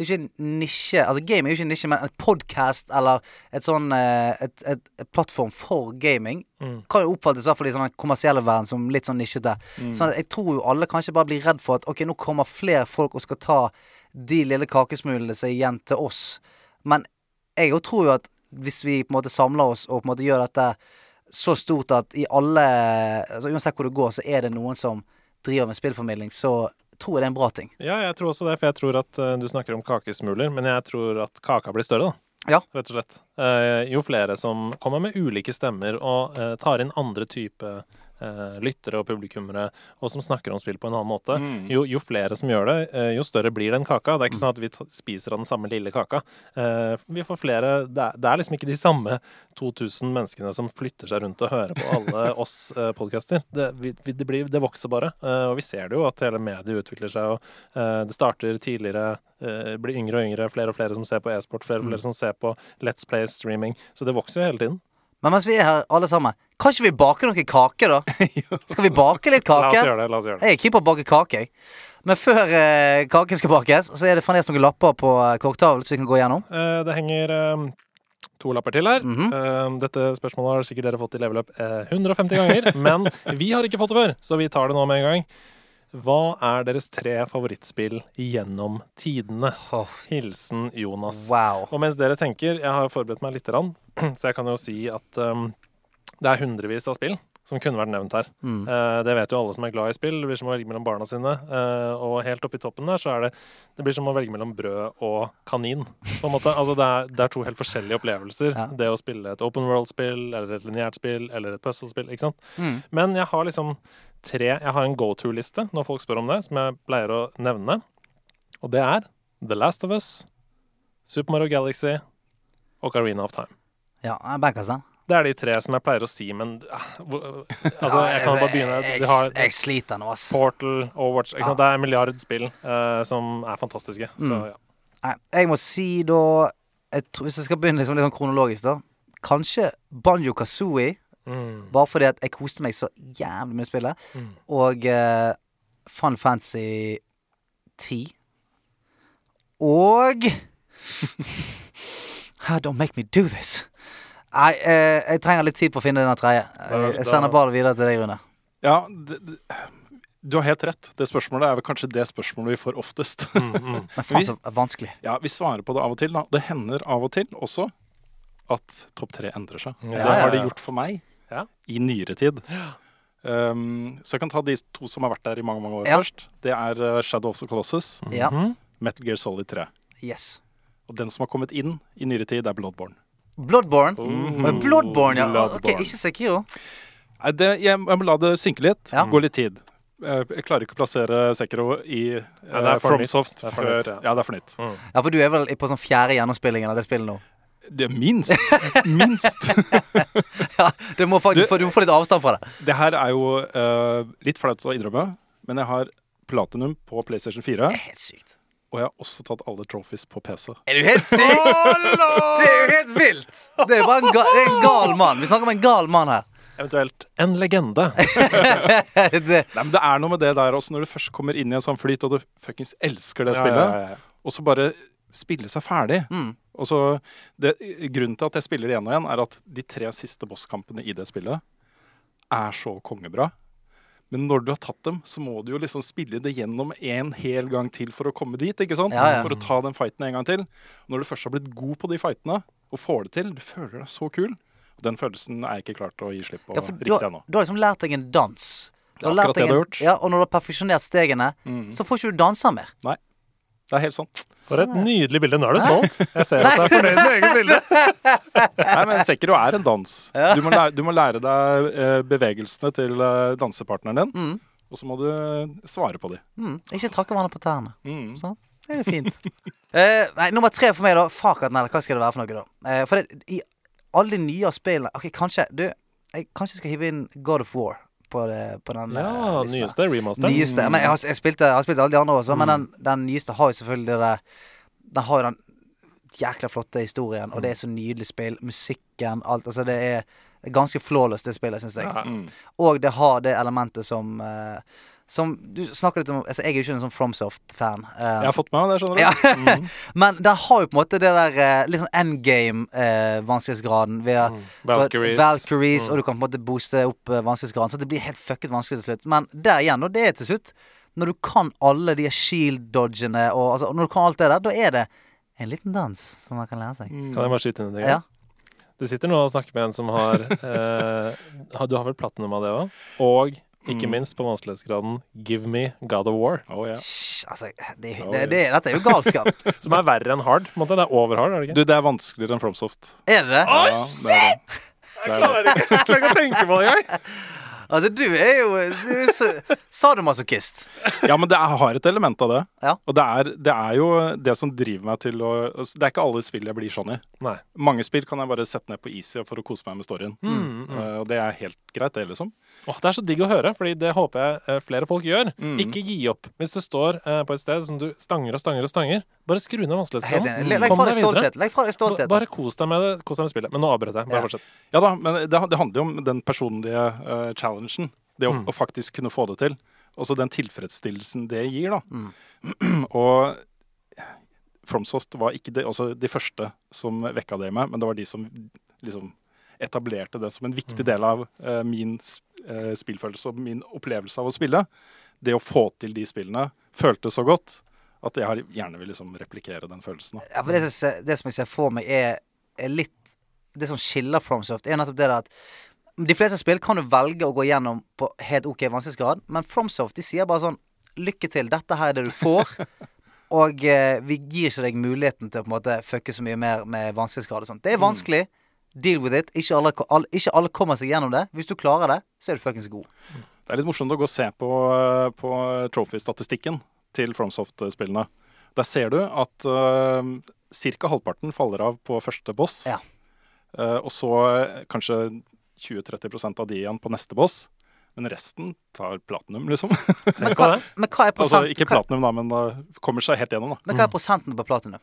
Det er ikke en nisje Altså, game er jo ikke en nisje, men en podkast eller et sånn eh, et, et, et plattform for gaming Mm. kan jo oppfattes i hvert fall i sånn kommersielle verden som litt sånn nisjete. Sånn Så jeg tror jo alle kanskje bare blir redd for at ok, nå kommer flere folk og skal ta de lille kakesmulene som er igjen til oss. Men jeg jo tror jo at hvis vi på en måte samler oss og på en måte gjør dette så stort at i alle altså Uansett hvor du går, så er det noen som driver med spillformidling, så tror det er en bra ting. Ja, jeg tror også det, for jeg tror at eh, du snakker om kakesmuler, men jeg tror at kaka blir større, da. Ja. Rett og slett. Eh, jo flere som kommer med ulike stemmer og eh, tar inn andre type lyttere og publikummere, og som snakker om spill på en annen måte, Mm. jo, jo flere som gjør det, eh, jo større blir den kaka. Det er ikke sånn at vi spiser av den samme lille kaka. Eh, vi får flere det er, det er liksom ikke de samme 2000 menneskene som flytter seg rundt og hører på alle oss eh, podcaster. Det, vi, det, blir, det vokser bare. Eh, og vi ser det jo at hele mediet utvikler seg. og eh, Det starter tidligere, eh, blir yngre og yngre, flere og flere som ser på e-sport, flere og flere som ser på Let's Play streaming. Så det vokser jo hele tiden. Men mens vi er her alle sammen, kan ikke vi bake noe kake, da? Skal vi bake litt kake? La oss gjøre det. la oss gjøre det. Jeg er keen på å bake kake, jeg. Men før eh, kaken skal bakes, så er det fremdeles noen lapper på eh, korktavlen som vi kan gå gjennom. Eh, det henger eh, to lapper til her. Mhm. Eh, dette spørsmålet har sikkert dere fått i leveløp eh, 150 ganger, men vi har ikke fått det før, så vi tar det nå med en gang. Hva er deres tre favorittspill gjennom tidene? Hilsen Jonas. wow. Og mens dere tenker, jeg har forberedt meg litt, grann, så jeg kan jo si at um, det er hundrevis av spill som kunne vært nevnt her. Mm. Uh, det vet jo alle som er glad i spill. Det blir som å velge mellom barna sine. Uh, og helt oppi toppen der så er det Det blir som å velge mellom brød og kanin. på en måte. Altså det er, det er to helt forskjellige opplevelser. Ja. Det å spille et open world-spill eller et lineært spill eller et puzzle-spill. ikke sant? Mm. Men jeg har liksom tre Jeg har en go to-liste når folk spør om det, som jeg pleier å nevne. Og det er The Last of Us, Super Mario Galaxy og Carina of Time. Ja, bankers den. Det er de tre som jeg pleier å si, men ah, Altså, jeg kan bare begynne. Jeg, De har jeg sliter nå, ass. Portal, Overwatch ikke sant? Det er en milliard spill eh, som er fantastiske. Så Mm. ja. Jeg må si da jeg tror, Hvis jeg skal begynne liksom litt sånn kronologisk, da. Kanskje Banjo Kazooie Mm. Bare fordi at jeg koste meg så jævlig med spillet. Mm. Og uh, Fun Fancy 10. Og How Don't make me do this. Nei, eh, jeg trenger litt tid på å finne den tredje. Jeg, jeg sender ballen videre til deg, Rune. Ja, det, det, du har helt rett. Det spørsmålet er vel kanskje det spørsmålet vi får oftest. Mm, mm. Men faen så vanskelig. ja, Vi svarer på det av og til. da. Det hender av og til også at topp tre endrer seg. Ja, det ja, har det gjort for meg Ja. i nyere tid. Um, så jeg kan ta de to som har vært der i mange mange år Ja. først. Det er uh, Shadow of the Colossus, Mm -hmm. Metal Gear Solid 3. Yes. Og den som har kommet inn i nyere tid, er Bloodborne. Bloodborne. Mm -hmm. Bloodborne, ja. Ok, ikke Sekiro. Nei, det, jeg, jeg må la det synke litt. Ja. Gå litt tid. Eh, Jeg klarer ikke å plassere Sekiro i uh, er for FromSoft før ja. Ja, det er for nytt. Mm. Ja, for du er vel på sånn fjerde gjennomspillingen av det spillet nå? Det er minst. minst. Ja, du må faktisk Du- få, du må få litt avstand fra det. Det her er jo uh, litt flaut å innrømme, men jeg har platinum på PlayStation 4. Det er helt sykt. Og jeg har også tatt alle trophies på PC. Er du helt syk? Det er jo helt vilt! Det er bare en, ga, det er en gal mann. Vi snakker om en gal mann her. Eventuelt en legende. det, Nei, men Det er noe med det der også, når du først kommer inn i en sånn flyt, og du fuckings elsker det Ja, spillet, ja, ja, ja. og så bare spille seg ferdig. mm. Og så, det, Grunnen til at jeg spiller igjen og igjen, er at de tre siste bosskampene i det spillet er så kongebra. Men når du har tatt dem, så må du jo liksom spille det gjennom en hel gang til for å komme dit. ikke sant? Ja, ja. For å ta den fighten en gang til. Og når du først har blitt god på de fightene, og får det til, du føler deg så kul. Den følelsen er jeg ikke klart å gi slipp på Ja, du, riktig ennå. du har liksom lært deg en dans. Er har akkurat det du har en- gjort. Ja, og når du har perfeksjonert stegene, Mm. så får ikke du danse mer. Nei. Det er helt sant. For et nydelig bilde. Nå er du stolt. Jeg ser at du er fornøyd med eget bilde. Nei, men Sekiro er en dans. Du må lære, du må lære deg eh, bevegelsene til eh, dansepartneren din, Mm. og så må du svare på dem. Mm. Ikke tråkke hverandre på tærne. Mm. Sånn? Det er jo fint. uh, nei, nummer tre for meg, da. Fakat, nei, hva skal det være for noe, da? Uh, for det, i alle de nye spillene Ok, kanskje Du, jeg kanskje skal hive inn God of War på, det, på den Ja, eh, listen. nyeste remaster. Nyeste. Men jeg har, jeg, spilte, jeg har spilt alle de andre også, men Mm. den, den nyeste har jo selvfølgelig det Den har jo den jækla flotte historien, og det er så nydelig spill. Musikken, alt. Altså, det er ganske flawless, det spillet, syns jeg. Ja. Mm. Og det har det elementet som eh, Som du snakker litt om Altså, jeg er jo ikke en sånn FromSoft-fan. Uh, Jeg har fått med meg det, skjønner du. Ja. Mm. men den har jo på en måte det der eh, litt sånn endgame-vanskelighetsgraden. ved Mm. Valkyries. Valkyries Mm. og du kan på en måte booste opp eh, vanskelighetsgraden. Så det blir helt fucket vanskelig til slutt. Men der igjen, og det er til slutt Når du kan alle de shield-dodgene og altså, Når du kan alt det der, da er det en liten dans som man kan lære seg. Mm. Kan jeg bare skyte inn en ting? Ja. Du sitter nå og snakker med en som har eh, Du har vel platinum av det òg? Og ikke Mm. minst på vanskelighetsgraden Give me God of War. Oh, yeah. Shhh, altså, det, det, Oi. det, dette er jo galskap. Som er verre enn hard. måte. Det er over hard, er det ikke? Du, det er vanskeligere enn FromSoft. er det det? Ja, det er det. Det er det. Jeg klarer ikke, jeg klarer ikke å tenke på det engang! Altså, du er jo du er så, sadomasochist. Ja, men det er, har et element av det. Ja. Og det er, det er jo det som driver meg til å altså, Det er ikke alle spill jeg blir sånn i. Nei. Mange spill kan jeg bare sette ned på easy for å kose meg med storyen. Mm, mm. Eh, og det er helt greit, det, liksom. Åh, det er så digg å høre, Fordi det håper jeg eh, flere folk gjør. Mm. Ikke gi opp. Hvis du står eh, på et sted som du stanger og stanger og stanger, bare skru ned Helt vanskelighetsgraden. Legg Kom fra deg stolthet. Legg fra deg stolthet. Bare kos deg med det Kos deg med spillet. Men nå avbrøt jeg. Bare Ja. fortsett. Ja da, men det, det handler jo om den personlige uh, challengen. Det å, Mm. å faktisk kunne få det til. Også den tilfredsstillelsen det gir, da. Mm. og FromSoft var ikke de, også de første som vekka det i meg, men det var de som liksom etablerte det som en viktig Mm. del av uh, min eh, spillfølelse og min opplevelse av å spille. Det å få til de spillene føltes så godt at jeg har gjerne vil liksom replikere den følelsen. Ja, det, det som jeg ser for meg, er, er litt Det som skiller FromSoft, er nettopp det at de fleste spill kan du velge å gå gjennom på helt OK vanskelighetsgrad, men FromSoft de sier bare sånn Lykke til, dette her er det du får. Og eh, vi gir ikke deg muligheten til å på en måte fucke så mye mer med vanskelighetsgrad og sånt. Det er vanskelig. Deal with it. Ikke alle, alle, ikke alle kommer seg gjennom det. Hvis du klarer det, så er du fuckings god. Det er litt morsomt å gå og se på, på trophy-statistikken til FromSoft-spillene. Der ser du at uh, ca. halvparten faller av på første boss. Ja. Uh, og så eh, kanskje 20-30% av de igjen på neste boss. Men resten tar platinum, liksom. Men hva, men hva er altså ikke platinum, da, men da kommer seg helt gjennom, da. men hva er prosenten på platinum?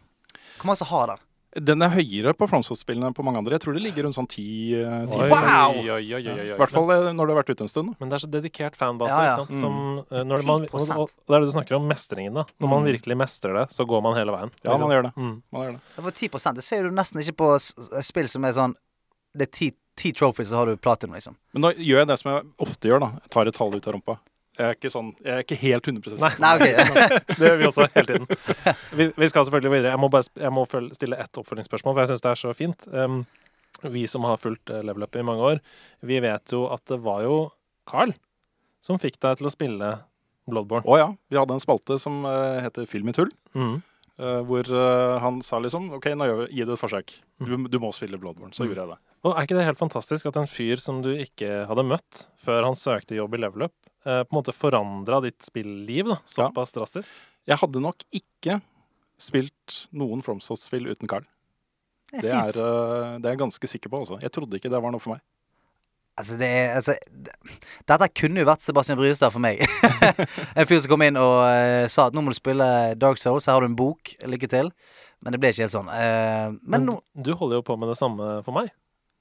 Hvor mange har den? Den er høyere på FromSoft-spillene enn på mange andre. Jeg tror det ligger rundt sånn 10 eh, 10 Oi, Wow! oi. I hvert fall eh, når det har vært ute en stund. da. Men det er så dedikert fanbase. Ja, ja. Ikke sant? Som, eh, når man, og, og det er det du snakker om, mestringen. da Når man virkelig mestrer det, så går man hele veien. Ja, liksom. man gjør det. Mm. Man gjør det. For 10% Det ser du nesten ikke på spill som er sånn Det er ti, ti trophies, så har du platinum, liksom. Men da gjør jeg det som jeg ofte gjør. da Jeg tar et tall ut av rumpa. Jeg er ikke, sånn, jeg er ikke helt 100 Nei. Nei, ok. Det gjør vi også hele tiden. Vi, vi skal selvfølgelig videre. Jeg må bare jeg må stille ett oppfølgingsspørsmål, for jeg syns det er så fint. Um, vi som har fulgt eh, Level Up i mange år, vi vet jo at det var jo Carl som fikk deg til å spille Bloodborne. Å ja. Vi hadde en spalte som uh, heter Film i tull. Mm. Eh, hvor eh, han sa liksom OK, nå gjør, gi det et forsøk. Du, du må spille Bloodborne. Så Mm. gjorde jeg det. Og er ikke det helt fantastisk at en fyr som du ikke hadde møtt før han søkte jobb i Level Up, eh, på en måte forandra ditt spilliv da, såpass drastisk? Jeg hadde nok ikke spilt noen FromSoft-spill uten Carl. Det Det er fint. det er jeg ganske sikker på. også. Jeg trodde ikke det var noe for meg. Altså, det er altså, Dette kunne jo vært Sebastian Brystad for meg. en fyr som kom inn og uh, sa at nå må du spille Dark Souls, her har du en bok, lykke til. Men det ble ikke helt sånn. Uh, men nå du holder jo på med det samme for meg.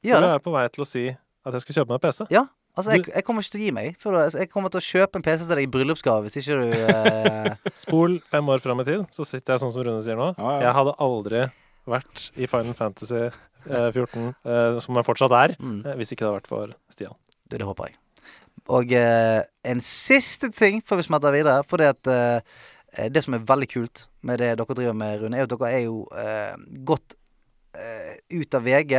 For Du er på vei til å si at jeg skal kjøpe meg PC. Ja. Altså, jeg, jeg kommer ikke til å gi meg. For da- altså, jeg kommer til å kjøpe en PC til deg i bryllupsgave hvis ikke du eh, Spol fem år fram i tid, så sitter jeg sånn som Rune sier nå. Ah, ja. Jeg hadde aldri vært i Final Fantasy eh, 14, eh, som jeg fortsatt er, mm, eh, hvis ikke det hadde vært for Stian. Det, Det håper jeg. Og eh, en siste ting før vi smetter videre. For det at eh, det som er veldig kult med det dere driver med, Rune, er at dere er jo eh, gått eh, ut av VG.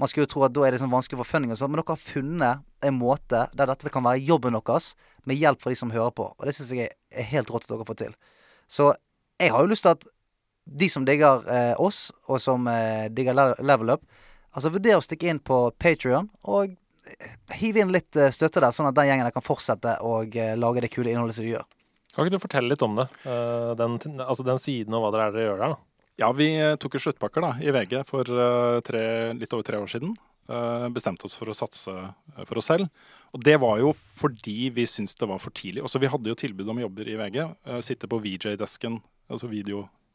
Man skulle jo tro at da er det sånn vanskelig for funding og sånn, men dere har funnet en måte der dette kan være jobben deres, med hjelp fra de som hører på. Og det syns jeg er helt rått at dere får til. Så jeg har jo lyst til at de som digger eh, oss, og som eh, digger le Level Up, altså vurder å stikke inn på Patrion og eh, hive inn litt eh, støtte der, sånn at den gjengen der kan fortsette å eh, lage det kule innholdet som de gjør. Kan ikke du fortelle litt om det? Uh, den, altså den siden og hva dere er dere gjør der, da. Ja, vi tok jo sluttpakker da, i VG for tre, litt over tre år siden. Uh, bestemte oss for å satse for oss selv. Og det var jo fordi vi syntes det var for tidlig. Også vi hadde jo tilbud om jobber i VG. Uh, sitte på VJ-desken, altså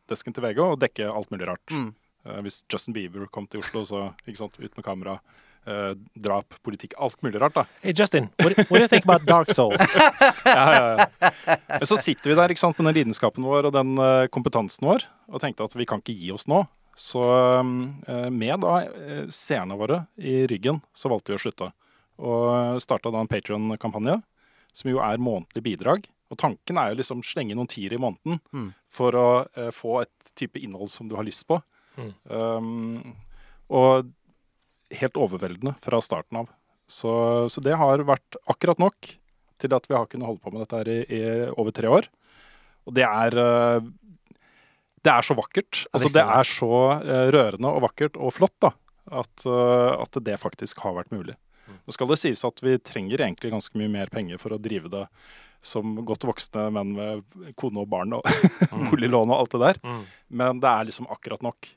videodesken til VG, og dekke alt mulig rart. Mm. Uh, hvis Justin Bieber kom til Oslo, så ikke sant, ut med kamera. Uh, drap, politikk, alt mulig rart, da. Hey Justin, what, what do you think about Dark Souls? Ja, ja, ja. Men så sitter vi der ikke sant, med den lidenskapen vår og den uh, kompetansen vår og tenkte at vi kan ikke gi oss nå. Så eh, med da seerne våre i ryggen, så valgte vi å slutte. Og starta da en Patrion-kampanje, som jo er månedlig bidrag. Og tanken er jo liksom slenge noen tiere i måneden Mm. for å eh, få et type innhold som du har lyst på. Mm. Um, og helt overveldende fra starten av. Så, så det har vært akkurat nok til at vi har kunnet holde på med dette her i, i over tre år. Og det er uh, Det er så vakkert. Altså, det er så uh, rørende og vakkert og flott da, at, uh, at det faktisk har vært mulig. Nå skal det sies at vi trenger egentlig ganske mye mer penger for å drive det som godt voksne menn med kone og barn og boliglån og alt det der. Mm. Men det er liksom akkurat nok.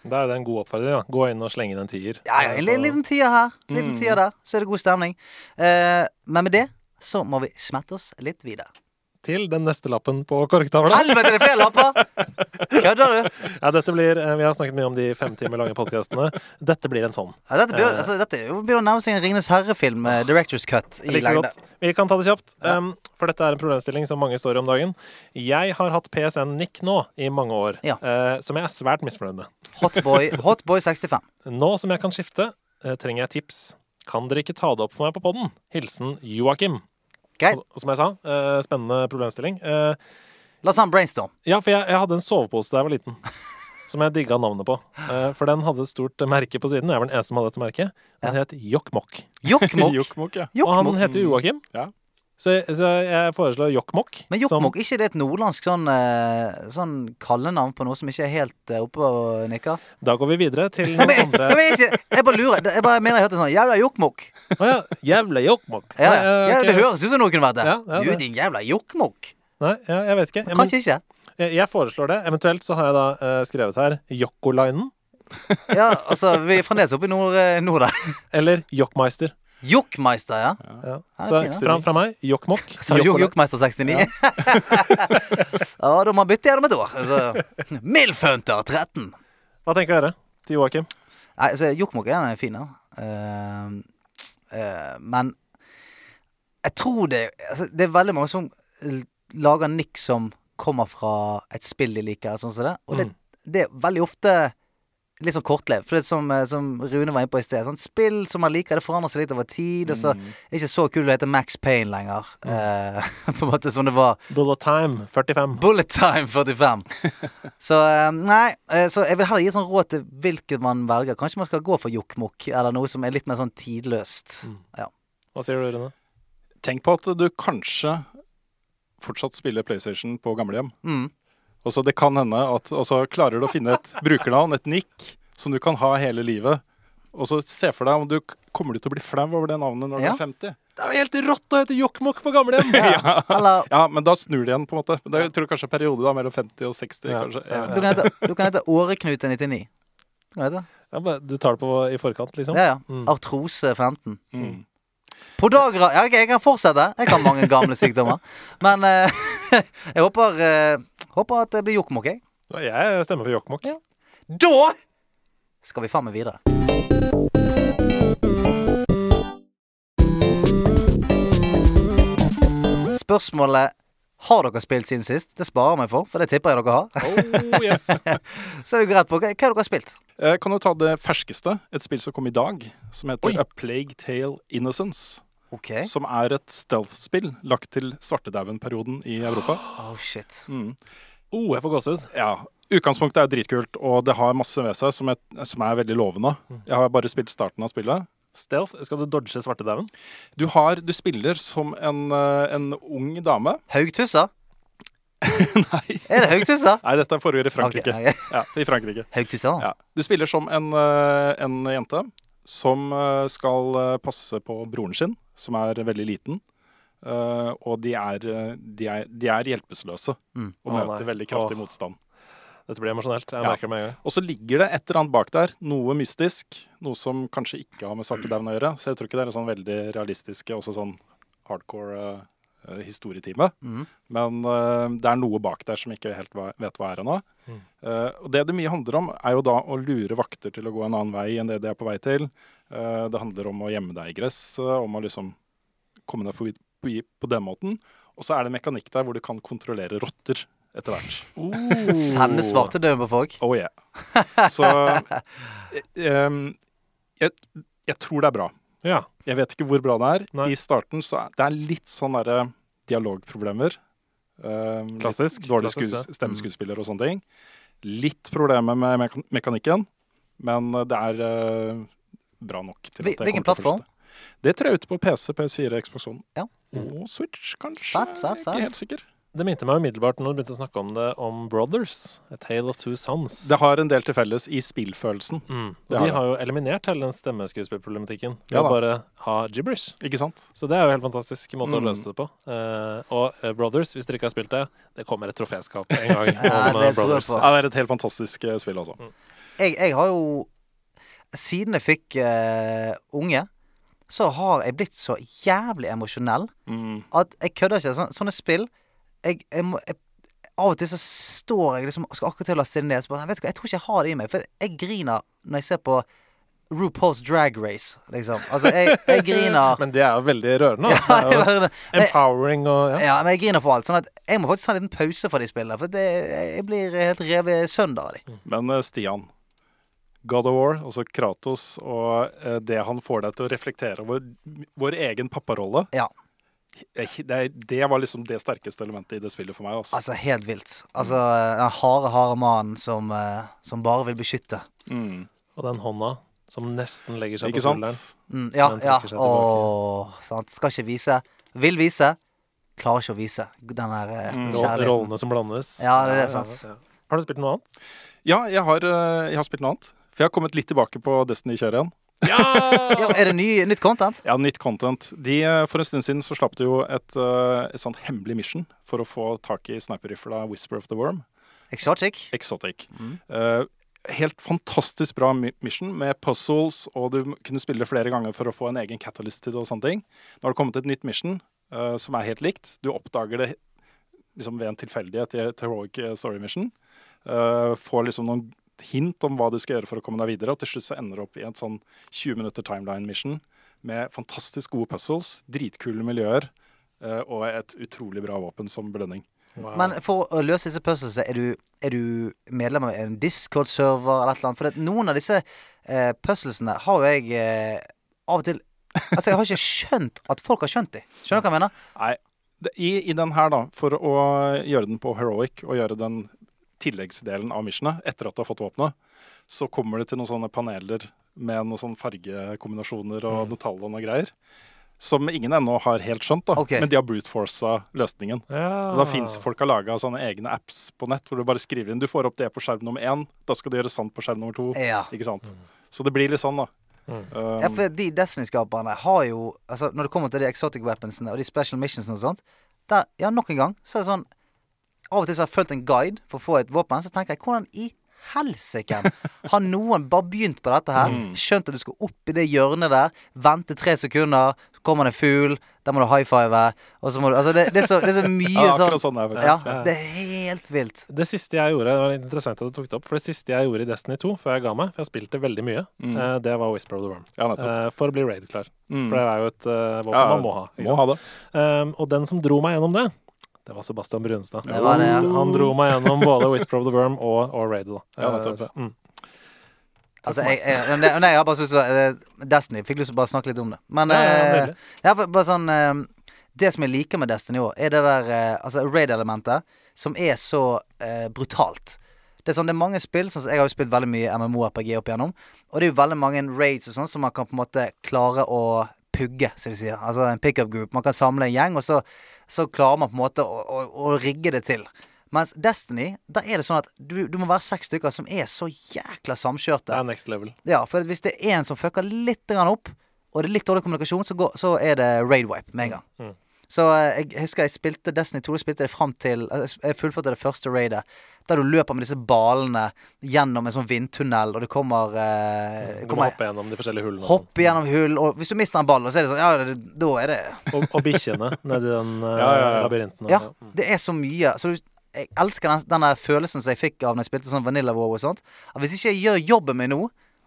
Da er det en god oppfordring. Ja. Gå inn og slenge inn en tier. Ja, ja, en, liten tier her, en liten Mm. tier der, så er det god stemning. Eh, men med det så må vi smette oss litt videre. Til den neste lappen på korktavla. Helvete, det er flere lapper! Kødder du? Ja, dette blir, eh, vi har snakket mye om de fem timer lange podkastene. Dette blir en sånn. Ja, dette, blir, Eh. altså, dette blir å nærme seg en Ringenes herre-film uh, Directors Cut i lengde. Vi kan ta det kjapt, Ja. um, for dette er en problemstilling som mange står i om dagen. Jeg har hatt PSN Nick nå i mange år, Ja. uh, som jeg er svært misfornøyd med. Hotboy hot 65. Nå som jeg kan skifte, uh, trenger jeg tips. Kan dere ikke ta det opp for meg på podden? Hilsen Joakim. Og som jeg sa, eh, spennende problemstilling. Eh, La oss ha en brainstorm. ja, for jeg, jeg hadde en sovepose da jeg var liten. Som jeg digga navnet på. Eh, for den hadde et stort merke på siden. Jeg var den eneste som hadde dette merket. Den het Jokkmokk. Jokkmokk. Ja. Og han heter jo Joakim. Ja. Så, så jeg foreslår Jokkmokk. Men Jokkmokk, ikke det et nordlandsk sånn, eh, sånn kallenavn på noe som ikke er helt eh, oppe og nikker? Da går vi videre til noen andre. jeg, jeg bare lurer. Jeg bare mener jeg hørte sånn Jævla jokkmokk. Å ja. Jævla Jokkmokk. Ja, ja, okay. det høres ut som noe kunne vært det. Ja, ja, du, din jævla jokkmokk. Nei, jeg vet ikke. Men Kanskje ikke. jeg, jeg foreslår det. Eventuelt så har jeg da uh, skrevet her Jokkolinen. Ja, altså, vi er fremdeles oppe i nord, nord der. Eller Jokkmeister. Jokkmeister, ja. Ja. Ja, Så fin, fra, fra meg Jokkmokk. Jokkmeister 69? Ja. da må man bytte gjennom et år. Altså, Milfhunter 13. Hva tenker dere til Joakim? Nei, altså, Jokkmokk er en fin, en. Eh, eh, men jeg tror det altså, Det er veldig mange som lager nikk som kommer fra et spill de liker, sånn som det. Og det, Mm. det er veldig ofte litt sånn kortlevd. For det som, eh, som Rune var inne på i sted. Sånn, spill som man liker, det forandrer seg litt over tid. Og så er det ikke så kult å hete Max Payne lenger. Eh, på en måte som det var Bullet Time 45. Bullet Time 45. så eh, nei, eh, så jeg vil heller gi et sånt råd til hvilket man velger. Kanskje man skal gå for jokkmokk, eller noe som er litt mer sånn tidløst. Mm. Ja. Hva sier du, Rune? Tenk på at du kanskje fortsatt spiller PlayStation på gamlehjem. Mm. Og så det kan hende at og så klarer du å finne et brukernavn, et nikk, som du kan ha hele livet. Og så se for deg om du kommer du til å bli flau over det navnet når Ja. du er 50. Det er jo helt rått å hete Jokkmokk på gamlehjem! Ja. Ja, men da snur det igjen, på en måte. Det er, jeg tror kanskje er periode da, mellom 50 og 60, Ja, kanskje. ja, du kan hete, du kan hete Åreknut 99. Du kan hete. Ja, men du tar det på i forkant, liksom? Ja, ja. Mm. Artrose 15. Mm. Podagra Ja, jeg kan fortsette. Jeg kan mange gamle sykdommer. Men uh, jeg håper, eh, håper at det blir jokkmokk, jeg. Jeg stemmer for Jokkmokk. Ja. Da skal vi faen meg videre. Spørsmålet har dere spilt siden sist? Det sparer meg for, for det tipper jeg dere har. Oh, yes. Så er vi greit på hva, hva har dere spilt? Jeg kan jo ta det ferskeste, et spill som kom i dag, som heter Oi. A Plague Tale Innocence. Ok. Som er et stealth-spill lagt til svartedauden-perioden i Europa. Oh, shit. Mm. Oh, jeg får gåsehud. Ja, Utgangspunktet er dritkult, og det har masse ved seg som, et, som er veldig lovende. Jeg har bare spilt starten av spillet. Stealth. Skal du dodge svartedauden? Du, har, du spiller som en, eh, en ung dame. Haugtussa? Nei. Er det Haugtussa? Nei, dette foregår i Frankrike. Okay, okay. Ja, i Frankrike. Haugtussa? Ja. Du spiller som en, eh, en jente som eh, skal passe på broren sin, som er veldig liten. Uh, og de er, de er, de er hjelpeløse Mm. og møter veldig kraftig Åh. motstand. Dette blir emosjonelt. Jeg Ja. merker det med en gang. Og så ligger det et eller annet bak der, noe mystisk. Noe som kanskje ikke har med svartedauden å gjøre. Så jeg tror ikke det er en sånn veldig realistiske, også sånn hardcore eh, historietime. Mm. Men uh, det er noe bak der som ikke helt hva- vet hva er ennå. Mm. Uh, og det det mye handler om, er jo da å lure vakter til å gå en annen vei enn det de er på vei til. Uh, det handler om å gjemme deg i gress, om å liksom komme deg forbi på, på den måten. Og så er det mekanikk der hvor du kan kontrollere rotter etter hvert. Sende svartedauden på folk? Oh yeah. Så um, jeg, jeg tror det er bra. Ja. Jeg vet ikke hvor bra det er. Nei. I starten så er det er litt sånn derre dialogproblemer. Um, Klassisk. Dårlig Klassisk, stemmeskuespiller og sånne ting. Litt problemer med mekan mekanikken, men eh, det er uh, bra nok. til at jeg hvilken plattform? Det tror jeg er ute på PC, PS4, Xbox One Ja. og Switch, kanskje. Fett, fett, fett. Ikke helt sikker. Det minte meg umiddelbart når du begynte å snakke om det om Brothers. A Tale of Two Sons. Det har en del til felles i spillfølelsen, Mm. Og de har de har jo eliminert hele den stemmeskuespillproblematikken ved Ja å bare ha gibberish. ikke sant? Så det er jo en helt fantastisk måte å Mm. løse det på. Uh, og eh, Brothers, hvis dere ikke har spilt det, det kommer et troféskap en gang. Ja, om det eh, jeg Brothers. Ja, det er et helt fantastisk spill, altså. Jeg, jeg har jo Siden jeg fikk uh, unge, så har jeg blitt så jævlig emosjonell Mm. at jeg kødder ikke. Sånne, sånne spill jeg, jeg, må, jeg, Av og til så står jeg liksom skal akkurat til å laste det ned. Så bare, vet du hva, jeg tror ikke jeg har det i meg. For jeg griner når jeg ser på RuPaul's Drag Race, liksom. Altså, jeg, jeg griner Men det er jo veldig rørende. ja. Det er jo empowering og ja. ja, men jeg griner for alt. Sånn at jeg må faktisk ta en liten pause fra de spillene. For det, jeg blir helt revet sønder av de. Men eh, Stian, God of War, altså Kratos, og eh, det han får deg til å reflektere over vår egen papparolle Ja. Eh, det, det var liksom det sterkeste elementet i det spillet for meg. Altså. Altså, helt vilt. Altså, den harde, harde mannen som, eh, som bare vil beskytte. Mm. Og den hånda som nesten legger seg Ikke på sant? skulderen. Mm, ja, ja. Åh, sant. Skal ikke vise. Vil vise. Klarer ikke å vise den der eh, Mm. Kjærligheten. Rollene som blandes. Ja, det er det, sant. ja. Har du spilt noe annet? Ja, jeg har, eh, jeg har spilt noe annet. For jeg har kommet litt tilbake på Destiny-kjøret igjen. Ja, er det ny, nytt content? Ja, nytt content. De, eh, for en stund siden så slapp de jo et, eh, et sånt hemmelig mission for å få tak i sniperrifla Whisper of the Worm. Exotic? Exotic. Mm. Eh, helt fantastisk bra mission med puzzles, og du kunne spille flere ganger for å få en egen catalyst til det og sånne ting. Nå har det kommet et nytt mission som er helt likt. Du oppdager det liksom ved en tilfeldighet i et heroic story mission. Eh, får liksom noen hint om hva du skal gjøre for å komme deg videre. Og til slutt så ender du opp i en sånn 20 minutter timeline mission med fantastisk gode puzzles, dritkule miljøer eh, og et utrolig bra våpen som belønning. Wow. Men for å løse disse puzzlene, er du, er du medlem av en Discord-server eller et eller annet? For noen av disse eh, puzzlesene har jo jeg eh, av og til Altså, jeg har ikke skjønt at folk har skjønt de. Skjønner du hva jeg mener? Nei, i, i den her, da, for å gjøre den på heroic og gjøre den tilleggsdelen av missionet etter at du har fått våpenet, så kommer det til noen sånne paneler med noen sånne fargekombinasjoner og Mm. noe tall og noe greier. Som ingen ennå har helt skjønt, da. Okay. Men de har brute-forca løsningen. ja. Så da fins folk har laga sånne egne apps på nett hvor du bare skriver inn Du får opp det på skjerm nummer én, da skal du gjøre sant på skjerm nummer to. Ja. Ikke sant? Så det blir litt sånn, da. Mm. Um, ja, for de Destiny-skaperne har jo Altså, når det kommer til de exotic weaponsene og de special missionsene og sånt, der, ja, nok en gang, så er det sånn Av og til så har jeg fulgt en guide for å få et våpen, så tenker jeg hvordan i helsike har noen bare begynt på dette her? Mm. Skjønt at du skal opp i det hjørnet der, vente tre sekunder, så kommer det en fugl, der må du high five, og så må du Altså, det, det, er, så, det er så mye ja, sånn sånn er det Ja, det er helt vilt. Det siste jeg gjorde, det var interessant at du tok det opp, for det siste jeg gjorde i Destiny 2 før jeg ga meg, for jeg spilte veldig mye, Mm. eh, det var Whisper of the Worm. Ja. Eh, for å bli raid-klar. Mm. For det er jo et eh, våpen Ja, man må ha. Må ha det. Um, og den som dro meg gjennom det, det var Sebastian Brunstad. Det var det, ja. Han dro meg gjennom både Whisper of the Worm og, og Raid. Ja, Eh, mm. Altså, jeg, jeg, nei, jeg bare til eh, Destiny. Fikk lyst til å bare snakke litt om det. Men Ja, ja, eh, bare sånn Det som jeg liker med Destiny òg, er det der Altså raid-elementet, som er så brutalt. Det er sånn, det er mange spill sånn, som- Jeg har jo spilt veldig mye MMO-RPG opp igjennom. Og det er jo veldig mange raids og sånn som man kan på en måte klare å pugge, som de sier. Altså en pickup group. Man kan samle en gjeng, og så, så klarer man på en måte å, å, å rigge det til. Mens Destiny, da er det sånn at du, du må være seks stykker som er så jækla samkjørte. Det er next level. Ja, for hvis det er en som fucker litt opp, og det er litt dårlig kommunikasjon, så, går, så er det raid wipe med en gang. Mm. Så eh, jeg husker jeg spilte Destiny 2, jeg spilte det fram til altså, Jeg fullførte det første raidet. Der du løper med disse balene gjennom en sånn vindtunnel, og det kommer, eh, Du må kommer hoppe gjennom de forskjellige hullene. Hoppe gjennom hull, og hvis du mister en ball, så er det sånn Ja, det, da er det Og, og bikkjene nedi den uh, Ja, ja, ja. labyrinten. og- Ja, det er så mye. Så du, jeg elsker den, den der følelsen som jeg fikk av når jeg spilte sånn Vanilla Wow og sånt. At hvis ikke jeg gjør jobben min nå,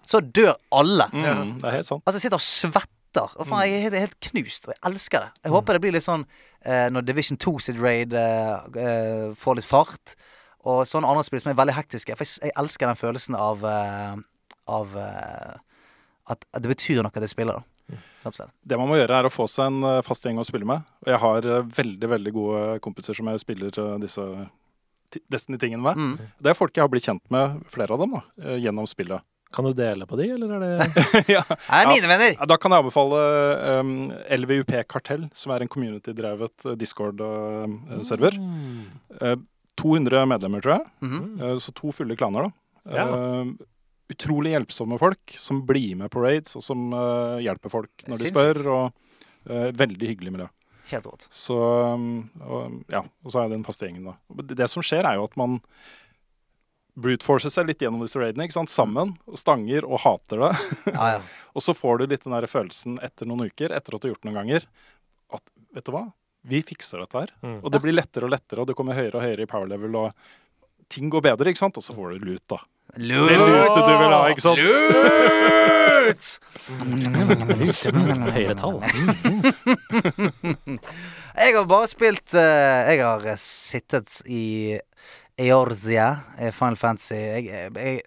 så dør alle. Mm, det er helt sant. Altså, jeg sitter og svetter. Og faen, jeg er helt, knust. Og jeg elsker det. Jeg håper det blir litt sånn eh, når Division 2 sitt raid eh, eh, får litt fart. Og sånne andre spill som er veldig hektiske. For jeg, elsker den følelsen av eh, Av eh, at, det betyr noe at jeg spiller, da. Det man må gjøre, er å få seg en eh, fast gjeng å spille med. Og jeg har veldig veldig gode kompiser som jeg spiller disse Destiny-tingene med. Mm. Det er folk jeg har blitt kjent med, flere av dem, da, gjennom spillet. Kan du dele på de, eller er det ja. Det er mine venner! Ja, Da kan jeg anbefale um, LVUP Kartell, som er en community-drevet eh, Discord-server. Mm. Uh, 200 medlemmer, tror jeg. Mhm. uh, så to fulle klaner, da. Ja. Uh, utrolig hjelpsomme folk som blir med på raids, og som eh, hjelper folk når de spør. Og eh, veldig hyggelig miljø. Helt godt. Så um, og, ja, og så er det den faste gjengen, da. Det, det som skjer, er jo at man brute forcer seg litt gjennom disse raidene, ikke sant? sammen, og stanger og hater det. Ja, ja. Og så får du litt den der følelsen etter noen uker, etter at du har gjort det noen ganger, at vet du hva, vi fikser dette her. Mm. Og det blir lettere og lettere, og du kommer høyere og høyere i power level, og ting går bedre, ikke sant? Og så får du lut, da. Lut! Det lutet du vil ha, ikke sant? Lut! Høyere tall. Jeg har bare spilt eh, Jeg har eh, sittet i Eorzia, er Final Fantasy. Jeg, jeg, jeg,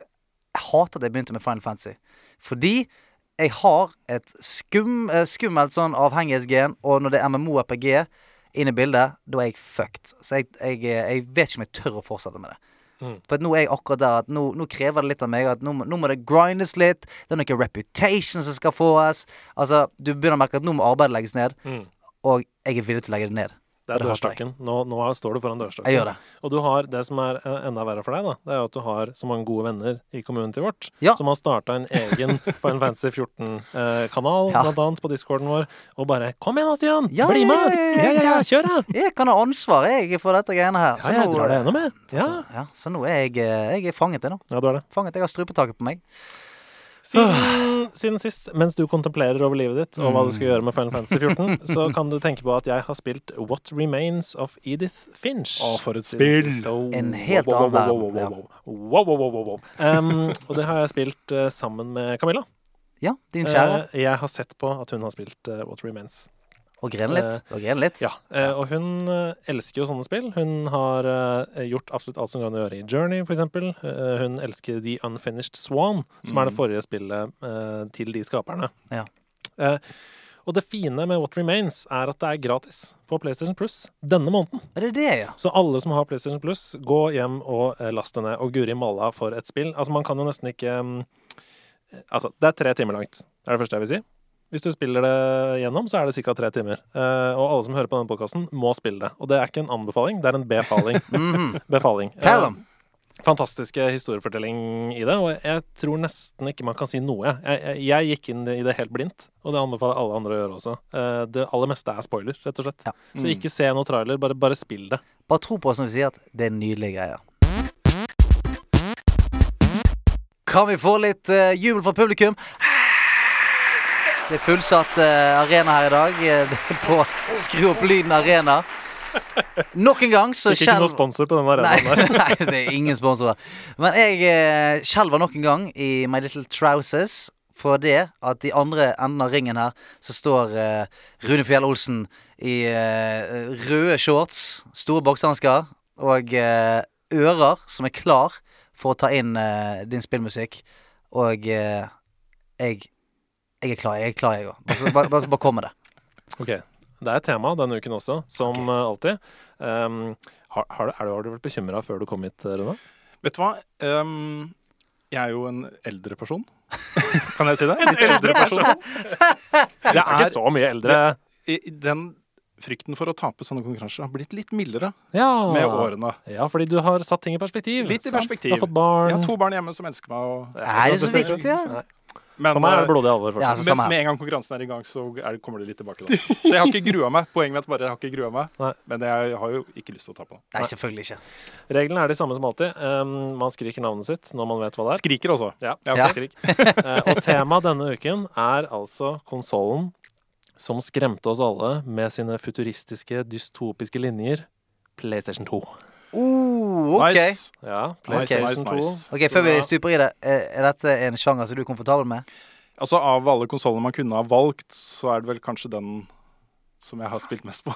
jeg hater at jeg begynte med Final Fantasy. Fordi jeg har et skum, eh, skummelt sånn avhengighetsgen, og når det er MMO-RPG inn i bildet, da er jeg fucked. Så jeg, jeg, eh, vet ikke om jeg tør å fortsette med det. Mm. For nå er jeg akkurat der at nå, nå krever det litt av meg at nå, nå må det grindes litt. Det er noe reputation som skal fås. Altså, du begynner å merke at nå må arbeidet legges ned, Mm. og jeg er villig til å legge det ned. Det er dørstokken. Nå, nå står du foran dørstokken. Jeg gjør det. Og du har det som er eh, enda verre for deg, da, det er jo at du har så mange gode venner i kommunen til vårt, Ja. som har starta en egen Final Fantasy 14-kanal, Ja. blant annet på discorden vår, og bare 'Kom igjen da, Stian! Ja, Bli med! ja, ja, Ja, kjør, da! Jeg kan ha ansvar, jeg, for dette greiene her. Ja, jeg drar det gjennom, med. Ja. Så, ja, så nå er jeg, eh, jeg er fanget, jeg nå. ja, du er det. Fanget, Jeg har strupetaket på meg. Siden, siden sist, mens du kontemplerer over livet ditt og hva du skal gjøre med Final Fantasy 14, så kan du tenke på at jeg har spilt What Remains of Edith Finch. Å, for et spill! Oh, En helt wow, wow, annen wow, verden, og det har jeg spilt uh, sammen med Camilla. Ja, din kjære. Uh, jeg har sett på at hun har spilt uh, What Remains. Og grene litt. Og grene litt. Ja, eh, og hun eh, elsker jo sånne spill. Hun har eh, gjort absolutt alt som kan gjøre i Journey. Eh, hun elsker The Unfinished Swan, som er det forrige spillet eh, til de skaperne. Ja. Eh, og det fine med What Remains er at det er gratis på PlayStation Plus denne måneden. Er det det, ja? Så alle som har PlayStation Plus, gå hjem og eh, last det ned. Og guri malla for et spill. Altså, man kan jo nesten ikke mm, Altså, det er tre timer langt. Det er det første jeg vil si. Hvis du spiller det gjennom, så er det ca. tre timer. Eh, og alle som hører på denne podkasten, må spille det. Og det er ikke en anbefaling, det er en befaling. Mhm. befaling. Tell Eh, them. fantastiske historiefortelling i det, og jeg tror nesten ikke man kan si noe. Jeg, jeg, jeg gikk inn i det helt blindt, og det anbefaler alle andre å gjøre også. Eh, det aller meste er spoiler, rett og slett. Ja. Så ikke se noe trailer, bare, bare spill det. Bare tro på oss når vi sier at det er nydelige greier. Kan vi få litt uh, jubel fra publikum? Det er fullsatt eh, arena her i dag. eh, på Skru opp lyden arena. Nok en gang så Fikk ikke noen sponsor på den arenaen der. nei, det er ingen sponsorer. Men jeg eh, skjelver nok en gang i My Little Trousers for det at i andre enden av ringen her så står Rune Fjell Olsen i røde shorts, store boksehansker og ører som er klar for å ta inn din spillmusikk. Og jeg jeg er klar, jeg er klar, jeg òg. Bare, bare, bare, bare kom med det. Ok, Det er et tema denne uken også, som okay. eh, alltid. Um, har, har, du- er har du vært bekymra før du kom hit, Rune? Vet du hva? Um, jeg er jo en eldre person. kan jeg si det? En eldre person? Det Jeg er ikke så mye eldre. i den frykten for å tape sånne konkurranser har blitt litt mildere Ja. med årene. ja, fordi du har satt ting i perspektiv. Litt i sant? perspektiv. Du har fått barn. Jeg har to barn hjemme som elsker meg. Og, Er det så viktig, ja? Men For meg er det eh, blodig alvor. Ja, fortsatt. samme med, her. med en gang konkurransen er i gang, så er det, kommer det litt tilbake. da Så jeg har ikke grua meg. Poenget mitt bare jeg har ikke grua meg. Nei. Men jeg har jo ikke lyst til å tape. Nei, selvfølgelig ikke. Reglene er de samme som alltid. Um, man skriker navnet sitt når man vet hva det er. Skriker også. Ja, Ja, Ja. skrik. uh, og temaet denne uken er altså konsollen som skremte oss alle med sine futuristiske, dystopiske linjer. PlayStation 2. Uh, ok. Nice. Ja, PlayStation okay. 2. Ok, Før vi stuper i det, er dette en sjanger som du er komfortabel med? Altså Av alle konsollene man kunne ha valgt, så er det vel kanskje den som jeg har spilt mest på.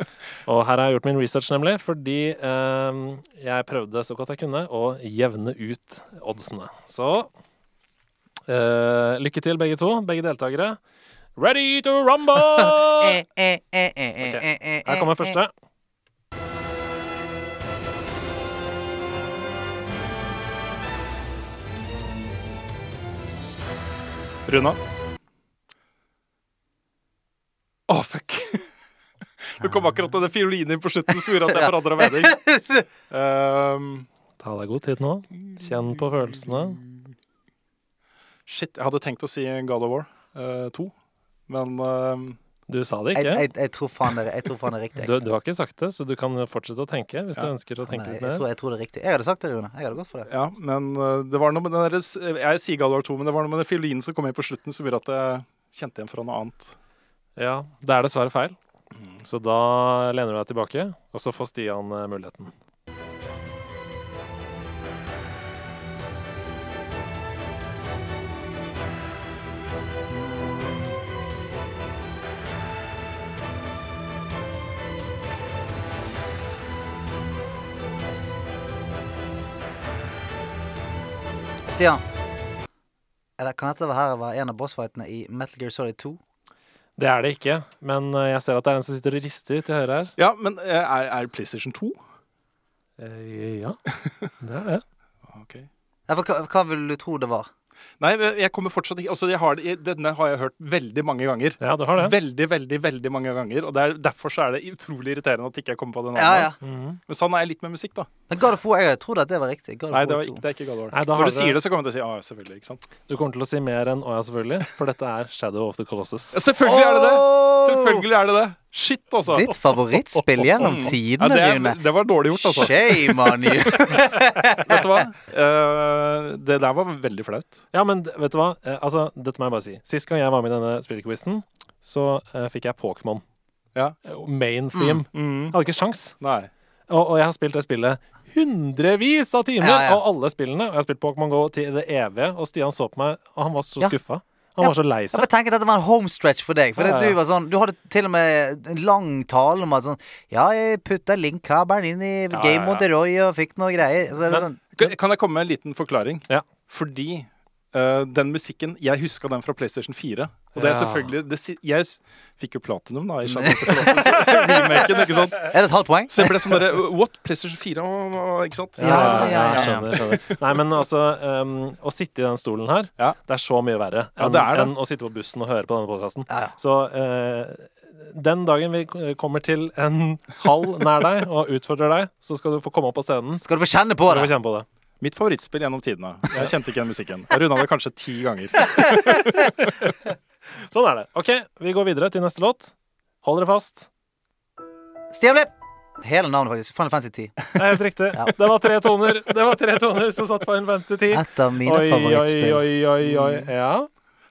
Og her har jeg gjort min research, nemlig, fordi ehm, jeg prøvde så godt jeg kunne å jevne ut oddsene. Så eh, lykke til, begge to, begge deltakere. Ready to rumble! Eh, eh, eh, eh, eh, Ok, eh, eh, Her kommer eh, første. Runa? Å, fuck! Det kom akkurat denne fiolinen på slutten som gjorde at jeg forandra mening. Um, Ta deg god tid nå. Kjenn på følelsene. shit, jeg hadde tenkt å si God of War eh, 2, men um, Du sa det ikke. jeg, jeg, tror faen det, jeg tror faen det er riktig. Du, du har ikke sagt det, så du kan fortsette å tenke hvis du ønsker å tenke Nei, jeg, mer. jeg, tror, jeg tror det er riktig. Jeg hadde sagt det, Rune. Jeg hadde gått for det. ja, men eh, det var noe med den deres, Jeg sier War 2, men det var noe med den fiolinen som kom inn på slutten som gjorde at jeg kjente igjen fra noe annet. Ja, det er dessverre feil. Så da lener du deg tilbake, og så får Stian eh, muligheten. Stian. Det, kan dette være her være en av bossfightene i Metal Gear Solid 2? Det er det ikke, men eh, jeg ser at det er en som sitter og rister til høyre her. Ja, men eh, er, er PlayStation 2? Eh, ja, det er det. Ok. Ja, for hva, hva vil du tro det var? Nei, jeg kommer fortsatt ikke altså jeg har, det- Denne har jeg hørt veldig mange ganger. Ja, du har det. Veldig, veldig veldig mange ganger. Og er, Derfor så er det utrolig irriterende at ikke jeg kommer på navnet. Ja, ja. Mhm. Men sånn er jeg litt med musikk, da. Men God of War, jeg trodde at det var riktig. God of Nei, det, var ikke, det er ikke God of War. Nei, Når du det... sier det, så kommer jeg til å si ja, selvfølgelig. ikke sant? Du kommer til å si mer enn 'å ja, selvfølgelig', for dette er Shadow of the Colossus. Ja, selvfølgelig er det det! Selvfølgelig er det det! Shit, altså. Ditt favorittspill gjennom ja, tidene, det, Rune. det var dårlig gjort, altså. Shame on you. Vet du hva? Uh, det der var veldig flaut. Ja, men vet du hva? Uh, altså, dette må jeg bare si. Sist gang jeg var med i denne spillquizen, så uh, fikk jeg Pokémon. Ja. Main theme. Mm. Jeg hadde ikke sjans. Nei. Og, og jeg har spilt det spillet hundrevis av timer, Ja, ja. og alle spillene. Og jeg har spilt Pokémon GO til det evige, og Stian så på meg, og han var så Ja. skuffa. Han var så lei Jeg seg. bare tenker at dette var en homestretch for deg. For Ja, ja. du var sånn Du hadde til og med en lang tale om at sånn Ja, jeg putta link-kabelen inn i ja, Game ja. Monteroy og fikk noe greier. Så Men- sånn Kan, kan jeg komme med en liten forklaring? Ja. Fordi eh, den musikken Jeg huska den fra PlayStation 4. Og det er selvfølgelig det, Jeg fikk jo platinum da i remaken, ikke sant? Er det et halvt poeng? Så jeg ble sånn derre What? PlayStation 4? Å, å, Ikke sant? Ja, ja, ja, skjønner. skjønner. Nei, men altså, um, å sitte i den stolen her, Ja. det er så mye verre enn det det. enn å sitte på bussen og høre på denne podkasten. Ja, ja. Så uh, den dagen vi kommer til en hall nær deg og utfordrer deg, så skal du få komme opp på scenen. Skal du få kjenne på det? Mitt favorittspill gjennom tidene. Jeg kjente ikke den musikken. Jeg runda det kanskje ti ganger. Sånn er det. OK, vi går videre til neste låt. Hold dere fast. Stian Hele navnet, faktisk. Final Fantasy 10. Det er helt riktig. Ja. Det var tre toner Det var tre toner som satt på en Fantasy 10. Et av mine Oi, oi, oi, oi, oi. Ja,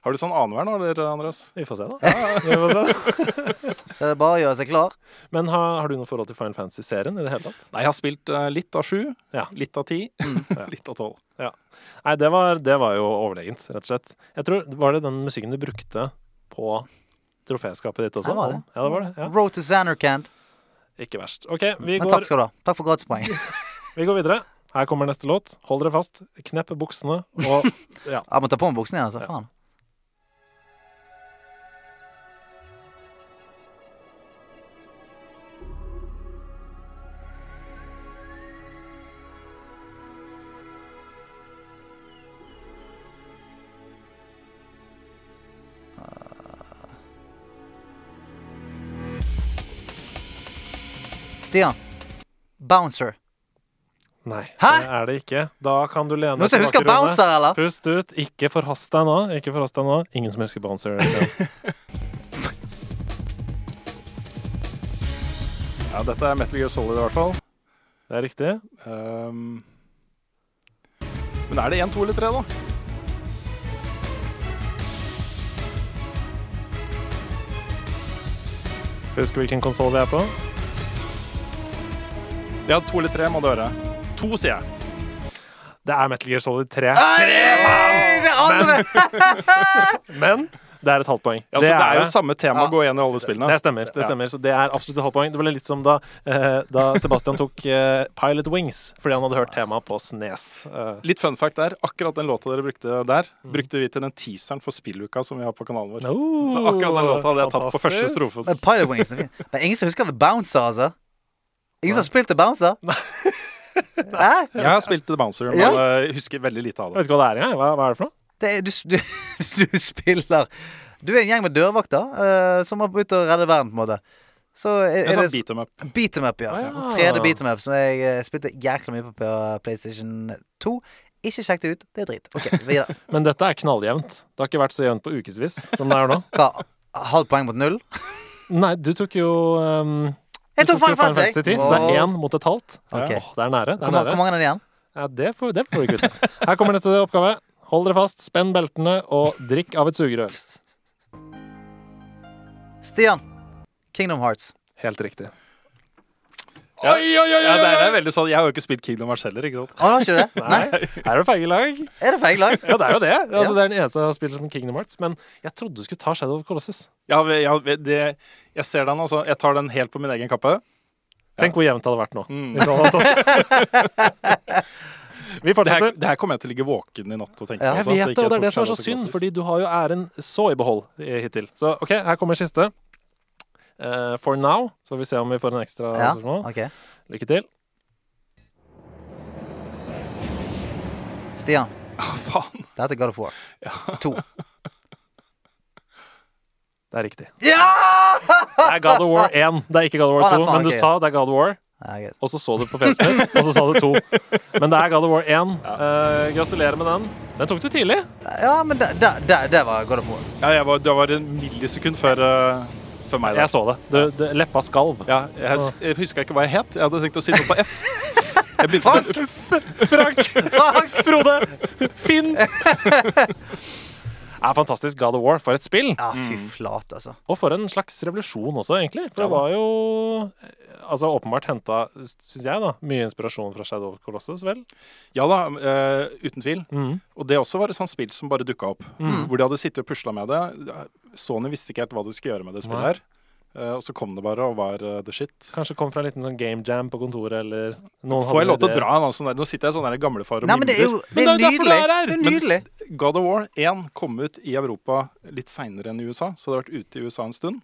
Har du sånn annenhver nå, eller, Andreas? vi får se, da. Ja, får se. Så det er bare å gjøre seg klar. Men har, har du noe forhold til Final Fantasy-serien i det hele tatt? Nei, jeg har spilt uh, litt av sju, Ja. litt av ti, Ja. litt av tolv. Nei, det var, det var jo overlegent, rett og slett. Jeg tror, Var det den musikken du brukte på troféskapet ditt også? Ja, det var det. Ja, det var det. Ja. Road to Zanarkand. Ikke verst. OK, vi Men går, takk skal du ha. Takk for gratispoeng. vi går videre. Her kommer neste låt. Hold dere fast. Knepp buksene og Ja. Jeg må ta på meg buksene igjen, altså. Faen. Stian. Bouncer. Nei, Hæ? det er det ikke. Da kan du lene husker tilbake. Bouncer, eller? Pust ut. Ikke forhast deg nå. Ikke forhast deg nå. Ingen som husker Bouncer. Ja, dette er Metal Gear Solid i hvert fall. Det er riktig. Um, men er det én, to eller tre, da? Husker hvilken konsoll vi er på. Ja, to eller tre må det være. To, sier jeg. Det er Metal Gear Solid 3. Nei, men! Men det er et halvt poeng. Ja, det, det er jo samme tema Ja. gå igjen i alle spillene. Det stemmer. det stemmer Så det er absolutt et halvt poeng. Det ble litt som da, eh, da Sebastian tok eh, Pilot Wings fordi han hadde hørt temaet på Snes. Eh, Litt fun fact der. Akkurat den låta dere brukte der, brukte vi til den teaseren for spilluka som vi har på kanalen vår. oh, Så akkurat den låta hadde jeg tatt på første strofen. Men Pilot Wings. Det er ingen som husker The Bouncer, altså? Ingen som spilte Bouncer? Hæ? Jeg har spilt The Bouncer, men Ja. jeg husker veldig lite av det. Jeg vet ikke hva det er engang. Hva, hva er det for noe? Det er, du, du, du spiller Du er en gjeng med dørvakter uh, som må ut og redde verden, på en måte. Så er, En er sånn det beat em up. beat em up, ja. Ah, ja. 3D beat em up, som jeg uh, spilte jækla mye på på PlayStation 2. Ikke sjekk det ut. Det er drit. OK, videre. Men dette er knalljevnt. Det har ikke vært så jevnt på ukevis som det er nå. Hva? Halvt poeng mot null? Nei, du tok jo um, Jeg tok Final Fantasy! 10, så det er én mot et halvt. Okay. Åh, det er nære. Det er nære. hvor mange er det igjen? Ja, det får, det får vi ikke ut. Her kommer neste oppgave. Hold dere fast, spenn beltene og drikk av et sugerør. Stian. Kingdom Hearts. Helt riktig. Ja, ja, det er veldig sånn Jeg har jo ikke spilt Kingdom Hearts heller, ikke sant? Oh, ikke det? Nei? Her er det feige lag. Er det feil lag? Ja, det er jo det. Altså, det er den eneste jeg har spilt som Kingdom Hearts. Men jeg trodde du skulle ta Shadow of Colossus. Ja, ja, det, jeg ser den, altså. Jeg tar den helt på min egen kappe. Tenk hvor jevnt det hadde vært nå. Mm. Hvis hadde tatt- Vi Det her, det her kommer jeg til å ligge våken i natt og tenke Ja. Jeg vet det, og det er det som er så synd, fordi du har jo æren så i behold hittil. Så OK, her kommer siste. Uh, for now. Så får vi se om vi får en ekstra Ja, spørsmål. Okay. Lykke til. Stian. Å, faen. Dette er God of War. To. Det er riktig. Ja! Det er God of War 1, det er ikke God of War er 2. faen Men du sa det er God of War, og så så du på Facebook, og så sa du 2. Men det er God of War 1. Uh, gratulerer med den. Den tok du tidlig. ja, men det, det, det, det var God of War. Ja, jeg var, det var en millisekund før, uh, meg. Jeg så det. Du, det leppa skalv. Ja, jeg, jeg huska ikke hva jeg het. Jeg hadde tenkt å si noe på F. Jeg Frank! med Frank! Frode! Finn! er fantastisk. God of War, for et spill. Ja, fy flate, altså. Og for en slags revolusjon også, egentlig. For det var jo eh, Altså åpenbart henta, syns jeg, da, mye inspirasjon fra Shadow of Colossus, vel? Ja da, uh, uten tvil. Mm. Og det også var et sånt spill som bare dukka opp. Mm. Hvor de hadde sittet og pusla med det. Sony visste ikke helt hva de skulle gjøre med det spillet Nei. her. Eh, og så kom det bare og var eh, the shit. Kanskje kom fra en liten sånn game jam på kontoret, eller noen Får jeg lov til å dra en sånn der? Nå sitter jeg sånn der gamlefar og mimrer. men det er jo det Men er er nydelig. er. Det er Men nydelig. God of War 1 kom ut i Europa litt seinere enn i USA, så det har vært ute i USA en stund.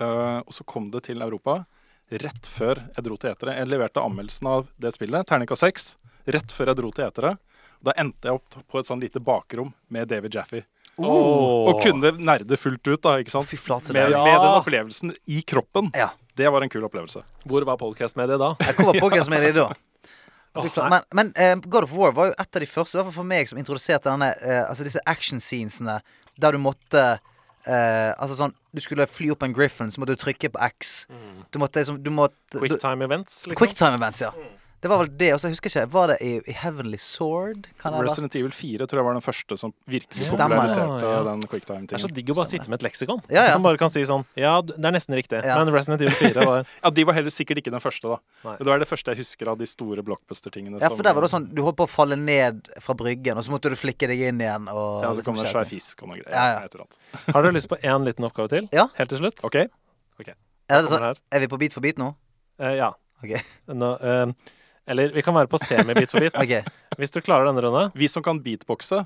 Uh, og så kom det til Europa rett før jeg dro til etere. Jeg leverte anmeldelsen av det spillet, terninga 6, rett før jeg dro til etere. Da endte jeg opp på et sånn lite bakrom med David Jaffe. Åh. Og kunne nerde fullt ut, da, ikke sant? Fy flate, Med, ja. med den opplevelsen i kroppen. Ja. Det var en kul opplevelse. Hvor var podcast med det da? Jeg var på hva som det da. Nei. Men, men uh, God of War var jo et av de første, i hvert fall for meg, som introduserte denne uh, Altså disse action-scenesene der du måtte uh, Altså sånn Du skulle fly opp en Griffin, så måtte du trykke på X. Du måtte liksom du måtte, Quicktime events, liksom. Quicktime events, ja. Det var vel det. Og så husker jeg ikke Var det i, i Heavenly Sword? Resident Evil 4 tror jeg var den første som virkelig populariserte Ja, ja. den Det er så quicktime-tingen. digg å bare sitte med et leksikon. Ja, ja. Som bare kan si sånn Ja, det er nesten riktig. Ja. Men Resident Evil 4 var Ja, De var heller sikkert ikke den første, da. Nei. Men det var det første jeg husker av de store blockbuster-tingene. Ja, for der var det sånn Du holdt på å falle ned fra bryggen, og så måtte du flikke deg inn igjen. Og Ja, så kom det en svær fisk og noe greier. Ja, ja. et eller annet. Har du lyst på én liten oppgave til? Ja. Helt til slutt? OK? Er, det Kommer sånn, er vi på bit for bit nå? Uh, ja. Okay. Nå, eh, eller vi kan være på semi-bit for bit. okay. Hvis du klarer denne runde Vi som kan beatboxe,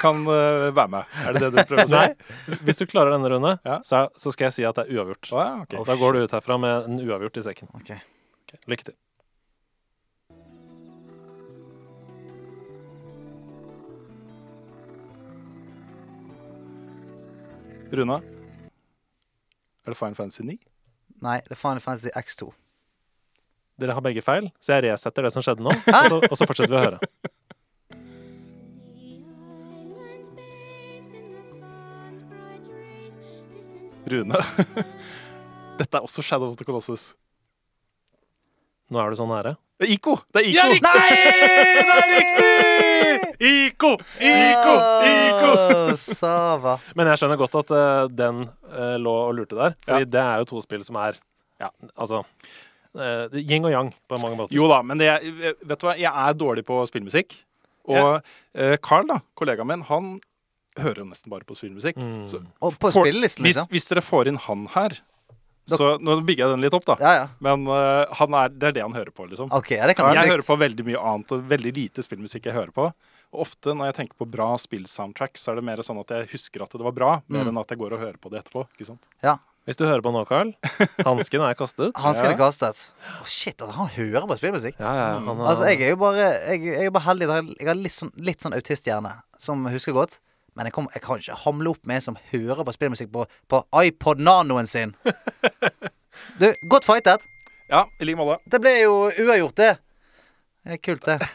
kan uh, være med. Er det det du prøver å si? Nei, hvis du klarer denne runde, Ja. så, så skal jeg si at det er uavgjort. Oh, ja, okay. Da går du ut herfra med en uavgjort i sekken. Okay. Ok, lykke til. Rune? Er det Fine Fantasy 9? Nei, det er Fine Fantasy X2. Dere har begge feil, så jeg resetter det som skjedde nå. Og så, og så fortsetter vi å høre. Rune? Dette er også Shadow of the Colossus. Nå er du så nære. Det er Ico! Det er Iko! Nei! Det er riktig! Iko! Iko! Iko! Sava. Men jeg skjønner godt at uh, den uh, lå og lurte der. Fordi Ja. det er jo to spill som er Ja, altså uh, Yin og yang på mange måter. Jo da, men det, vet du hva? jeg er dårlig på spillmusikk. Og eh, Carl, da, kollegaen min, han hører jo nesten bare på spillmusikk. Mm. Så Og på For- spillelisten, hvis, liksom? hvis dere får inn han her så Nå bygger jeg den litt opp, da. Ja, ja. Men uh, han er, det er det han hører på, liksom. OK, det kan Jeg hører på veldig mye annet, og veldig lite spillmusikk jeg hører på. Og ofte når jeg tenker på bra spillsoundtrack, så er det mer sånn at jeg husker at det var bra, mer Mm. enn at jeg går og hører på det etterpå. ikke sant? Hvis du hører på nå, Carl. Hansken er kastet. Hansken er kastet. Å, shit, altså, han hører på spillmusikk. Ja, ja, han Altså, jeg er jo bare Jeg, jeg er bare heldig. Jeg har litt sånn, litt sånn autisthjerne som husker godt. Men jeg, kom, jeg kan ikke hamle opp med en som hører på spillmusikk på, på iPod Nanoen sin. Du, godt fightet. Ja, i like måte. Det ble jo uavgjort, det. Det er kult, det.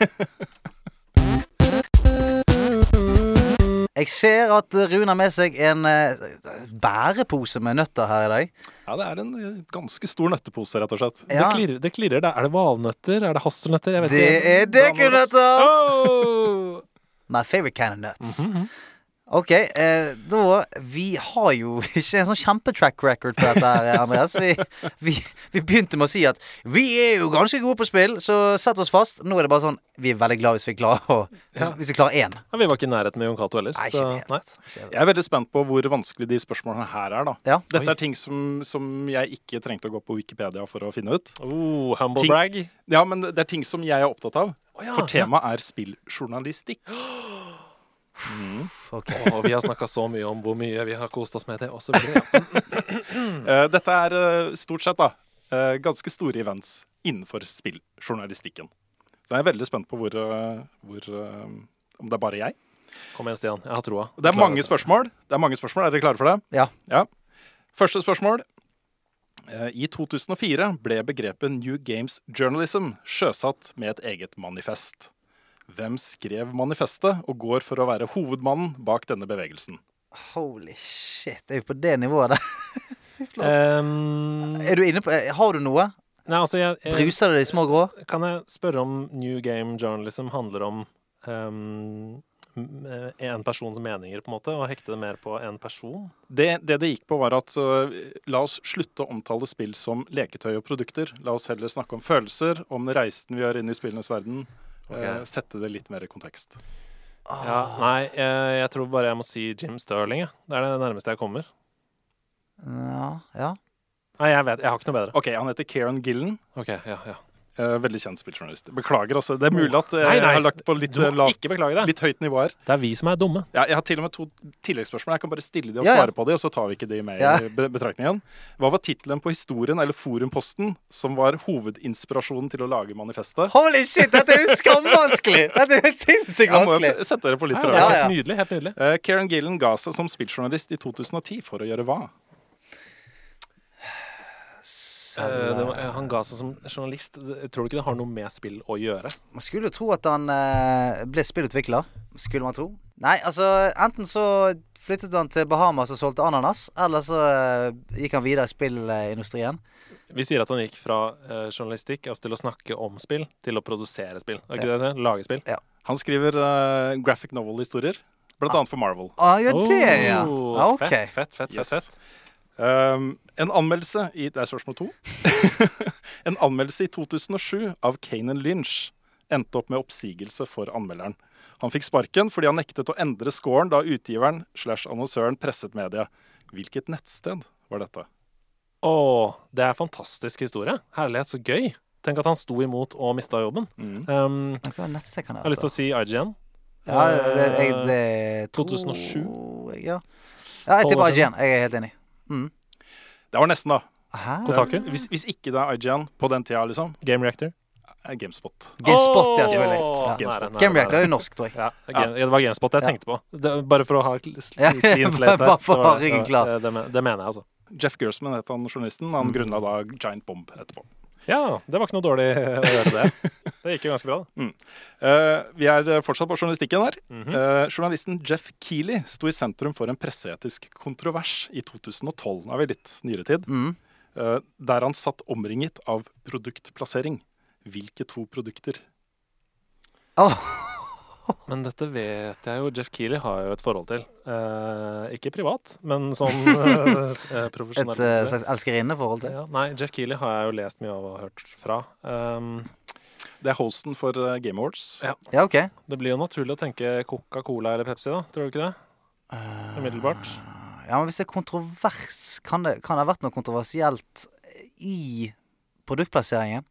Jeg ser at Rune har med seg en eh, bærepose med nøtter her i dag. Ja, det er en eh, ganske stor nøttepose, rett og slett. det, Ja, klirrer, det klirrer. da. Er det valnøtter? Er det hasselnøtter? Jeg vet det ikke. er dekunøtter! Oh! My favorite kind of nuts. Mhm. Ok, eh, da Vi har jo ikke en sånn kjempetrack record på dette, her, Andreas. Vi, vi, vi begynte med å si at vi er jo ganske gode på spill, så sett oss fast. Nå er det bare sånn Vi er veldig glad hvis vi klarer å Ja. Hvis vi klarer én. Ja, vi var ikke i nærheten med Jon Cato heller. Nei, så, nei. Jeg er veldig spent på hvor vanskelig de spørsmålene her er, da. Ja. Dette Oi. er ting som, som jeg ikke trengte å gå på Wikipedia for å finne ut. Oh, humble Ting- brag. Ja, men det er ting som jeg er opptatt av. Oh, ja, For temaet er spilljournalistikk. Ok. Okay. Og vi har snakka så mye om hvor mye vi har kost oss med det, videre. Ja. Eh, dette er eh, stort sett da, eh, ganske store events innenfor spilljournalistikken. Så jeg er veldig spent på hvor, hvor Om det er bare jeg. Kom igjen, Stian. Jeg har troa. Det er mange spørsmål. Det er mange spørsmål. Er dere klare for det? Ja. Første spørsmål. Eh, I 2004 ble begrepet New Games Journalism sjøsatt med et eget manifest. Hvem skrev manifestet og går for å være hovedmannen bak denne bevegelsen? Holy shit. Det er jo på det nivået der. Um, Er du inne på eh, Har du noe? nei, altså, jeg, jeg, Bruser det i små grå? kan jeg spørre om New Game Journalism handler om um, en persons meninger, på en måte, og hekte det mer på en person? Det, det det gikk på, var at uh, la oss slutte å omtale spill som leketøy og produkter. La oss heller snakke om følelser, om reisen vi gjør inn i spillenes verden. Ok. øh, sette det litt mer i kontekst. Ja, nei, jeg, jeg tror bare jeg må si Jim Sterling. jeg. Det er det nærmeste jeg kommer. Ja, ja. Nei, jeg vet, jeg har ikke noe bedre. OK, han heter Kieran Gillen. Ok, ja, ja. Øh, veldig kjent spilljournalist. Beklager, altså. Det er mulig at øh, Nei, nei. jeg har lagt på litt, øh, lavt, beklage litt høyt nivå her. Det er vi som er dumme. Ja, jeg har til og med to tilleggsspørsmål. Jeg kan bare stille de og Ja, ja. svare på de, og så tar vi ikke de med i be betraktningen. Hva var tittelen på historien, eller forumposten, som var hovedinspirasjonen til å lage manifestet? Holy shit, dette er jo skamvanskelig! Dette er sinnssykt Jeg må sette dere på litt prøve. det er Ja, ja. Helt nydelig. helt nydelig. Uh, Kieran Gillen ga seg som spilljournalist i 2010 for å gjøre hva? Eh, det var, eh, han ga seg som journalist. Tror du ikke det har noe med spill å gjøre? Man skulle jo tro at han eh, ble spillutvikler. Skulle man tro. Nei, altså enten så flyttet han til Bahamas og solgte ananas, eller så eh, gikk han videre i spillindustrien. Vi sier at han gikk fra eh, journalistikk altså til å snakke om spill, til å produsere spill. Er ikke det jeg sier? Lage spill. Han skriver uh, graphic novel-historier, blant annet for Marvel. Ah, ja, det, ja. Oh, ja ok. Fett, fett, fett. Yes. fett, fett. Um, en anmeldelse i Det er spørsmål to. en anmeldelse i 2007 av Kanan Lynch endte opp med oppsigelse for anmelderen. Han fikk sparken fordi han nektet å endre scoren da utgiveren slash annonsøren presset media. Hvilket nettsted var dette? Å, det er fantastisk historie. Herlighet, så gøy. Tenk at han sto imot og mista jobben. Mm. Um, Hva nettsted kan jeg det har lyst til å si IGN. Ja, det, jeg, det 2007. Ja. ja, jeg tipper IGN. Jeg er helt enig. Mm. Det var nesten, da. Kotaku? Hvis, hvis ikke det er IGN på den tida, liksom, Game Reactor. GameSpot. Gamespot. Gamespot, ja, selvfølgelig. nære, GameSpot. nære, Game Reactor er jo norsk, tror jeg. Ja, det var Gamespot jeg tenkte på. Det, bare for å ha clean slate her. bare for å Det ha det. det mener jeg, altså. Jeff Gersman het han journalisten. Han Mm. grunnla da Giant Bomb etterpå. Ja, det var ikke noe dårlig å gjøre det. Det gikk jo ganske bra, da. Eh, vi er eh, fortsatt på journalistikken her. Mm -hmm. uh, journalisten Jeff Keeley sto i sentrum for en presseetisk kontrovers i 2012. Nå er vi litt nyere tid. Mm. Uh, der han satt omringet av produktplassering. Hvilke to produkter? Åh, Men dette vet jeg jo. Jeff Keeley har jo et forhold til. Eh, ikke privat, men sånn eh, profesjonelt. et uh, slags elskerinneforhold til. ja, nei, Jeff Keeley har jeg jo lest mye av og hørt fra. Um, Det er hosten for eh, Game Awards. Ja. Ja, OK. det blir jo naturlig å tenke Coca-Cola eller Pepsi, da. Tror du ikke det? Umiddelbart. Ja, men hvis det er kontrovers, kan det, kan det ha vært noe kontroversielt i produktplasseringen?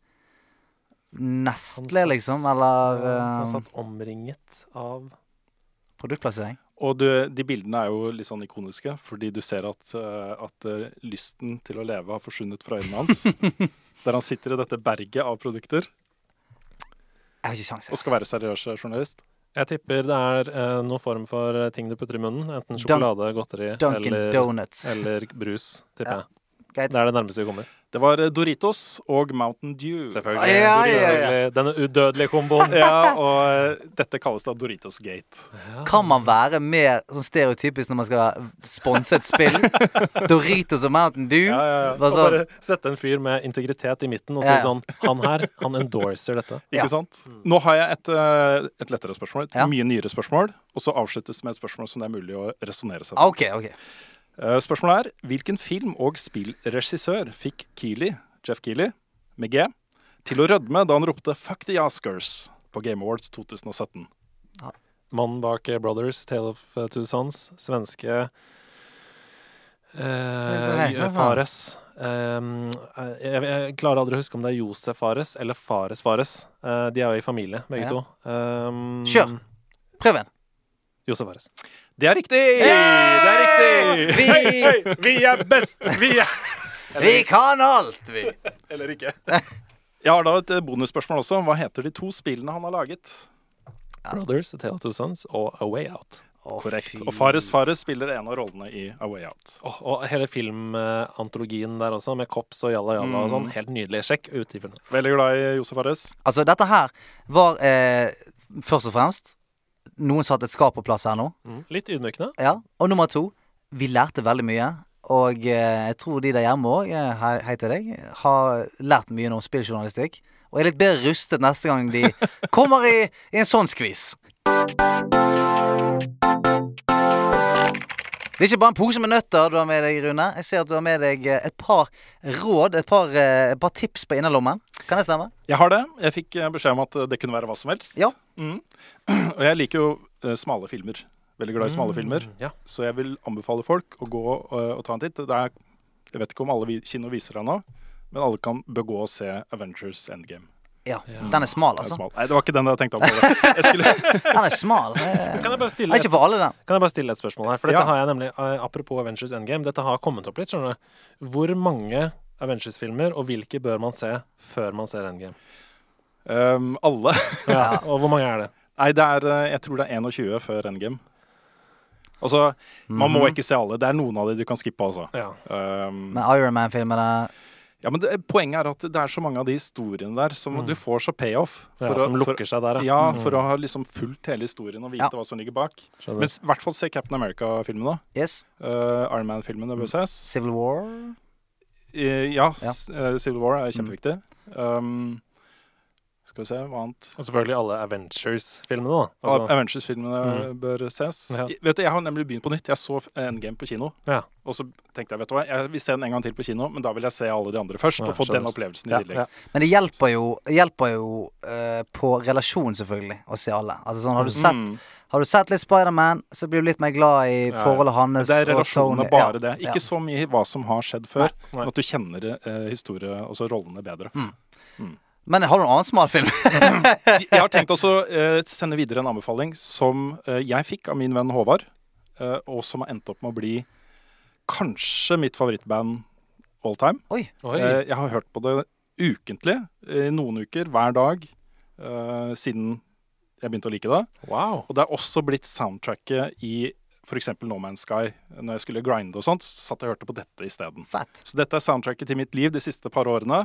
Nestle, satt- liksom? Eller Han eh, satt omringet av produktplassering? Og du, de bildene er jo litt sånn ikoniske, fordi du ser at, eh, at eh, lysten til å leve har forsvunnet fra øynene hans. der han sitter i dette berget av produkter Jeg har ikke sjans. og skal være seriøs journalist. Jeg tipper det er eh, noen form for ting du putter i munnen. Enten sjokolade, godteri Dunkin' eller, Donuts. eller brus, tipper Ja. jeg. Det er det nærmeste vi kommer. Det var eh, Doritos og Mountain Dew. Selvfølgelig. Ja, ja, ja. Denne udødelige komboen. Ja, og eh, dette kalles da Doritos Gate. Ja. Kan man være mer sånn stereotypisk når man skal sponse et spill? Doritos og Mountain Dew? Ja, ja, ja. Og bare sette en fyr med integritet i midten og si sånn Han her, han endorser dette. Ikke Ja. sant? Nå har jeg et, eh, et lettere spørsmål. Et Ja. mye nyere spørsmål. Og så avsluttes med et spørsmål som det er mulig å resonnere seg Ah, til. OK, OK. Eh, Spørsmålet er hvilken film- og spillregissør fikk Keeley, Jeff Keeley, med G, til å rødme da han ropte 'fuck the Oscars' på Game Awards 2017? Mannen bak eh, Brothers, Tale of eh, Two Sons, svenske eh, Fares. Um, eh, jeg, jeg klarer aldri å huske om det er Josef Fares eller Fares Fares. Eh, de er jo i familie, begge Ja. to. Um, Kjør. Prøv en. Josef Fares. Det er riktig! Det er riktig! Vi, Hei, hei, vi er best! Vi er vi kan alt, vi! Eller ikke. Jeg har da et eh, bonusspørsmål også. Hva heter de to spillene han har laget? Brothers, A Tale of Two Sons og A Way Out. Å, Korrekt. fy. Og Fares Fares spiller en av rollene i A Way Out. Åh, og hele filmantologien der også, med Kops og Jalla Jalla og sånn. Mm. Helt nydelig. Sjekk ut i filmen. Veldig glad i Josef Fares. Altså, dette her var eh, først og fremst Noen satte et skap på plass her nå. Mm. Litt ydmykende. Ja. Og nummer to, vi lærte veldig mye. Og eh, jeg tror de der hjemme òg, hei, hei til deg, har lært mye om spilljournalistikk. Og er litt bedre rustet neste gang de kommer i, i en sånn skvis. Det er ikke bare en pose med nøtter du har med deg, Rune. Jeg ser at du har med deg eh, et par råd, et par, eh, et par tips på innerlommen. Kan det stemme? Jeg har det. Jeg fikk eh, beskjed om at det kunne være hva som helst. Ja. Mm. Og jeg liker jo smale filmer. Veldig glad i smale filmer. Mm, Ja. Så jeg vil anbefale folk å gå og, og ta en titt. Det er, jeg vet ikke om alle kino viser det nå, men alle kan bør gå og se Avengers Endgame. Ja. Ja. Den er smal, Det er altså. smal. Nei, det var ikke den jeg tenkte på. Jeg skulle, Den er smal. Kan jeg bare er stille et, alle, den. kan jeg bare stille et spørsmål her? For dette Ja. har jeg nemlig, eh, apropos Avengers Endgame, dette har kommet opp litt, skjønner du. Hvor mange Avengers-filmer, og hvilke bør man se før man ser Endgame? um, alle. Ja, og hvor mange er det? Nei, det er, eh, jeg tror det er 21 før Endgame. Altså, man må Mhm. ikke se alle. Det er noen av de du kan skippe, altså. Ja. Um, Med Ironman-filmene ja, men det, Poenget er at det er så mange av de historiene der som Mm. du får så payoff. ja, for å- som for- lukker seg der, Ja, Mm. for å ha liksom fulgt hele historien og vite Ja. hva som ligger bak. Skjønner. Men i hvert fall se Captain America-filmen, da. Yes. Uh, Iron Man-filmen. ses. Civil War. Uh, ja, Ja. eh, Civil War er kjempeviktig. Um, skal vi se, hva annet? Og selvfølgelig alle Avengers-filmene, da. Altså, Avengers-filmene bør ses. Ja. I- Vet du, Jeg har nemlig begynt på nytt. Jeg så Endgame på kino. Ja. Og så tenkte jeg vet du hva, jeg vil se den en gang til på kino, men da vil jeg se alle de andre først. Ja, og få den opplevelsen i ja, tillegg. ja. Men det hjelper jo, hjelper jo uh, på relasjon, selvfølgelig, å se alle. Altså sånn, Har du sett, Mm. har du sett litt Spiderman, så blir du litt mer glad i Ja, ja. forholdet hans Det er relasjonene, bare Ja, det. ja. Ikke så mye hva som har skjedd før, Nei. men at du kjenner eh, historie, altså rollene bedre. Men har du en annen smal film? Jeg har tenkt også eh, sende videre en anbefaling som eh, jeg fikk av min venn Håvard, eh, og som har endt opp med å bli kanskje mitt favorittband all time. Oi. Oi. Eh, jeg har hørt på det ukentlig, i noen uker, hver dag, eh, siden jeg begynte å like det. wow. Og det er også blitt soundtracket i f.eks. No Man's Sky. Når jeg skulle grinde og sånt, så satt jeg og hørte på dette isteden. Fett. Så dette er soundtracket til mitt liv de siste par årene.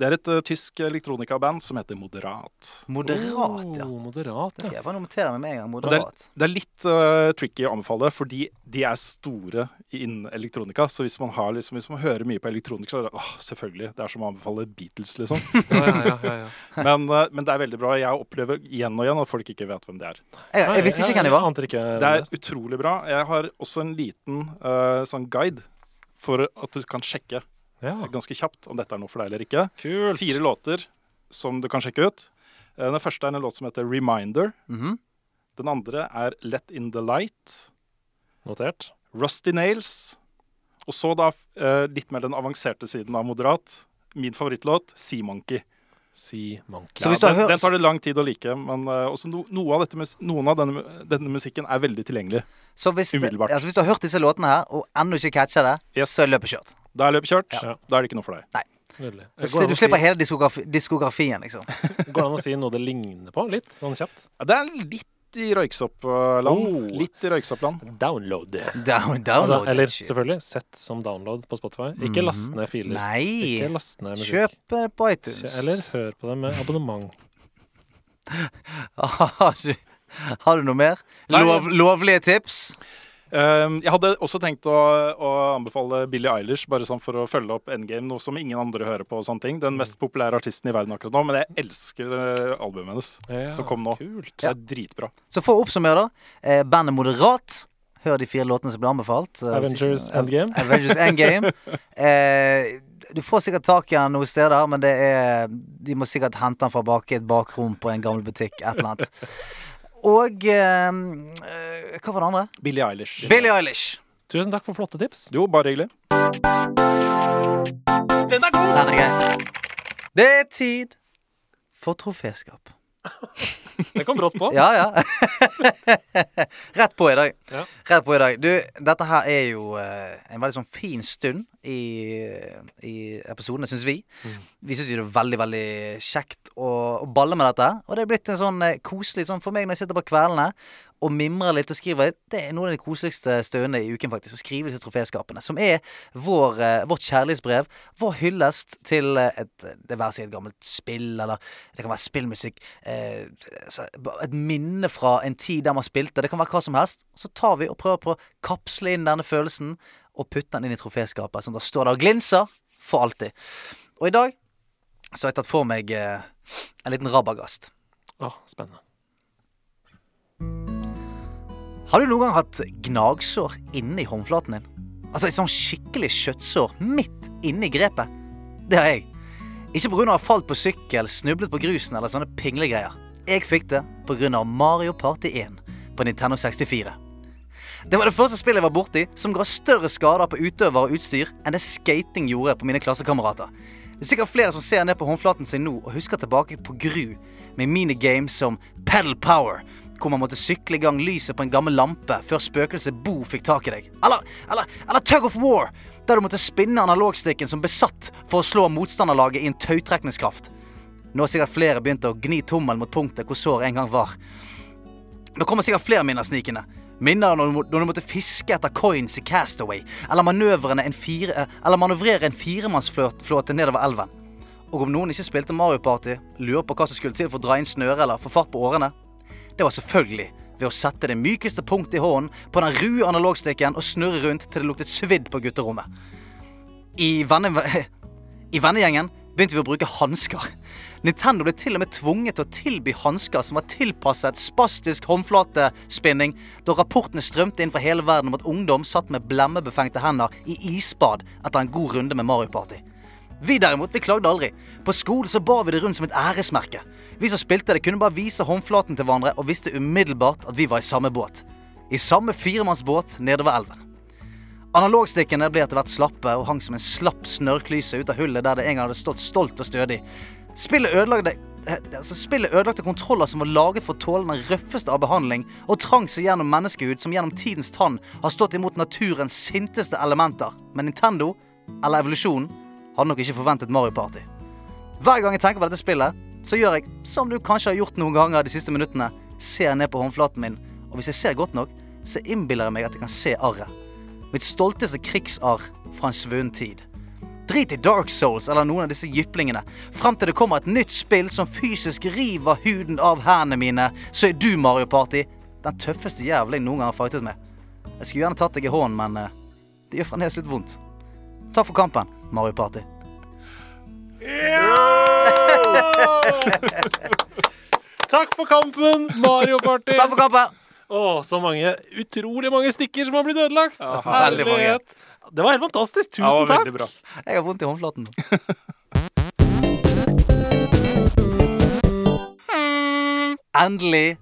Det er et uh, tysk elektronikaband som heter Moderat. Moderat, ja. Oh, moderat, Det ja. jeg bare notere meg med en gang. Moderat. det er, det er litt uh, tricky å anbefale, fordi de er store innen elektronika. Så hvis man, har, liksom, hvis man hører mye på elektronika, så er det åh, selvfølgelig. Det er som å anbefale Beatles, liksom. Ja, ja, ja, ja, ja. Men, uh, men det er veldig bra. Jeg opplever igjen og igjen at folk ikke vet hvem det er. Jeg, jeg visste ikke hvem de var. Ikke Det er utrolig bra. Jeg har også en liten eh, sånn guide for at du kan sjekke Ja, ganske kjapt om dette er noe for deg eller ikke. kult. Fire låter som du kan sjekke ut. Eh, Den første er en låt som heter 'Reminder'. Mhm. Den andre er 'Let in the Light'. Notert. Rusty Nails. Og så da eh, litt mer den avanserte siden av Moderat. Min favorittlåt, Sea Monkey. Sea Monkey. Ja, hvis du har den, hørt- den tar det lang tid å like, men eh, også no, noe av dette, noen av denne, denne musikken er veldig tilgjengelig. Så hvis, Umiddelbart. altså hvis du har hørt disse låtene her, og ennå ikke catcher det, Yes. så løp og kjørt. Da er løpet kjørt. Ja. Da er det ikke noe for deg. Nydelig. Du, slipper si, hele diskografi, diskografien, liksom. går det an å si noe det ligner på, litt? Sånn kjapt? Ja, det er litt i røyksoppland. Oh. Litt i røyksoppland. Download. Down, Altså, eller shit. selvfølgelig, sett som download på Spotify. Ikke Mhm. last ned filer. Nei! Ikke last ned musikk. Kjøp på iTunes. Eller hør på det med abonnement. Har du, har du noe mer? Lov, lovlige tips? Um, jeg hadde også tenkt å, å anbefale Billie Eilish, bare sånn for å følge opp Endgame, noe som ingen andre hører på. og sånne ting Den mest populære artisten i verden akkurat nå. Men jeg elsker eh, albumet hennes. Ja, Som kom nå. Kult. Det er dritbra. Så for å oppsummere, da. Eh, bandet Moderat. Hør de fire låtene som ble anbefalt. Eh, Avengers Endgame. Avengers Endgame. Eh, du får sikkert tak i den noen steder, men det er de må sikkert hente den fra bak i et bakrom på en gammel butikk. Et eller annet. Og eh, eh, hva var det andre? Billie Eilish. Billie Eilish. Tusen takk for flotte tips. Jo, bare hyggelig. Den er grei. Det er tid for troféskap. Det kom brått på. Ja, ja. Rett på i dag. Ja. Rett på i dag. Du, dette her er jo eh, en veldig sånn fin stund i, i episodene, syns vi. Mm. Vi syns det er veldig, veldig kjekt å, å balle med dette. Og det er blitt en sånn eh, koselig sånn for meg når jeg sitter på kveldene og mimrer litt og skriver. Det er noen av de koseligste stundene i uken, faktisk. Å skrive disse troféskapene. Som er vår, eh, vårt kjærlighetsbrev. Vår hyllest til eh, et Det være seg et gammelt spill, eller det kan være spillmusikk. Eh, et minne fra en tid der man spilte. Det kan være hva som helst. Så tar vi og prøver på å kapsle inn denne følelsen og putte den inn i troféskapet, sånn at det står der og glinser for alltid. Og i dag så har jeg tatt for meg eh, en liten rabagast. Åh, spennende. Har du noen gang hatt gnagsår inni håndflaten din? Altså et sånn skikkelig kjøttsår midt inni grepet? Det har jeg. Ikke pga. å ha falt på sykkel, snublet på grusen eller sånne pinglegreier. Jeg fikk det pga. Mario Party 1 på Nintendo 64. Det var det første spillet jeg var borti som ga større skader på utøver og utstyr enn det skating gjorde på mine klassekamerater. Det er sikkert flere som ser ned på håndflaten sin nå og husker tilbake på Gru med minigames som Pedal Power, hvor man måtte sykle i gang lyset på en gammel lampe før spøkelset Bo fikk tak i deg. Eller, eller, eller Tug of War, der du måtte spinne analogstikken som besatt for å slå motstanderlaget i en tautrekningskraft. Nå har sikkert flere begynt å gni tommelen mot punktet hvor såret en gang var. Nå kommer sikkert flere minner snikende. Minner når du, når du måtte fiske etter coins i Castaway, eller, en fire, eller manøvrere en firemannsflåte nedover elven. Og om noen ikke spilte Mario Party, lurer på hva som skulle til for å dra inn snøret eller få fart på årene, det var selvfølgelig ved å sette det mykeste punktet i hånden på den rue analogstikken og snurre rundt til det luktet svidd på gutterommet. I, venne, I vennegjengen begynte vi å bruke hansker. Nintendo ble til og med tvunget til å tilby hansker som var tilpasset spastisk håndflatespinning, da rapportene strømte inn fra hele verden om at ungdom satt med blemmebefengte hender i isbad etter en god runde med Mario Party. Vi derimot, vi klagde aldri. På skolen så bar vi det rundt som et æresmerke. Vi som spilte det, kunne bare vise håndflaten til hverandre og visste umiddelbart at vi var i samme båt. I samme firemannsbåt nedover elven. Analogstikkene ble etter hvert slappe og hang som en slapp snørrklyse ut av hullet der det en gang hadde stått stolt og stødig. Spillet ødelagte, eh, altså spillet ødelagte kontroller som var laget for å tåle den røffeste av behandling, og trang seg gjennom menneskehud som gjennom tidens tann har stått imot naturens sinteste elementer. Men Nintendo, eller evolusjonen, hadde nok ikke forventet Mario Party. Hver gang jeg tenker på dette spillet, så gjør jeg som du kanskje har gjort noen ganger de siste minuttene. Ser ned på håndflaten min, og hvis jeg ser godt nok, så innbiller jeg meg at jeg kan se arret. Mitt stolteste krigsarr fra en svunnen tid. Drit i Dark Souls eller noen av disse jyplingene. Frem til det kommer et nytt spill som fysisk river huden av hendene mine, så er du, Mario Party, den tøffeste jævelen jeg noen gang har fightet med. Jeg skulle gjerne tatt deg i hånden, men uh, det gjør fremdeles litt vondt. Takk for kampen, Mario Party. Takk for kampen, Mario Party! Takk for kampen! Å, så mange, utrolig mange stikker som har blitt ødelagt. veldig mange. Det var helt fantastisk. Tusen ja, takk. bra. Jeg har vondt i håndflaten. Endelig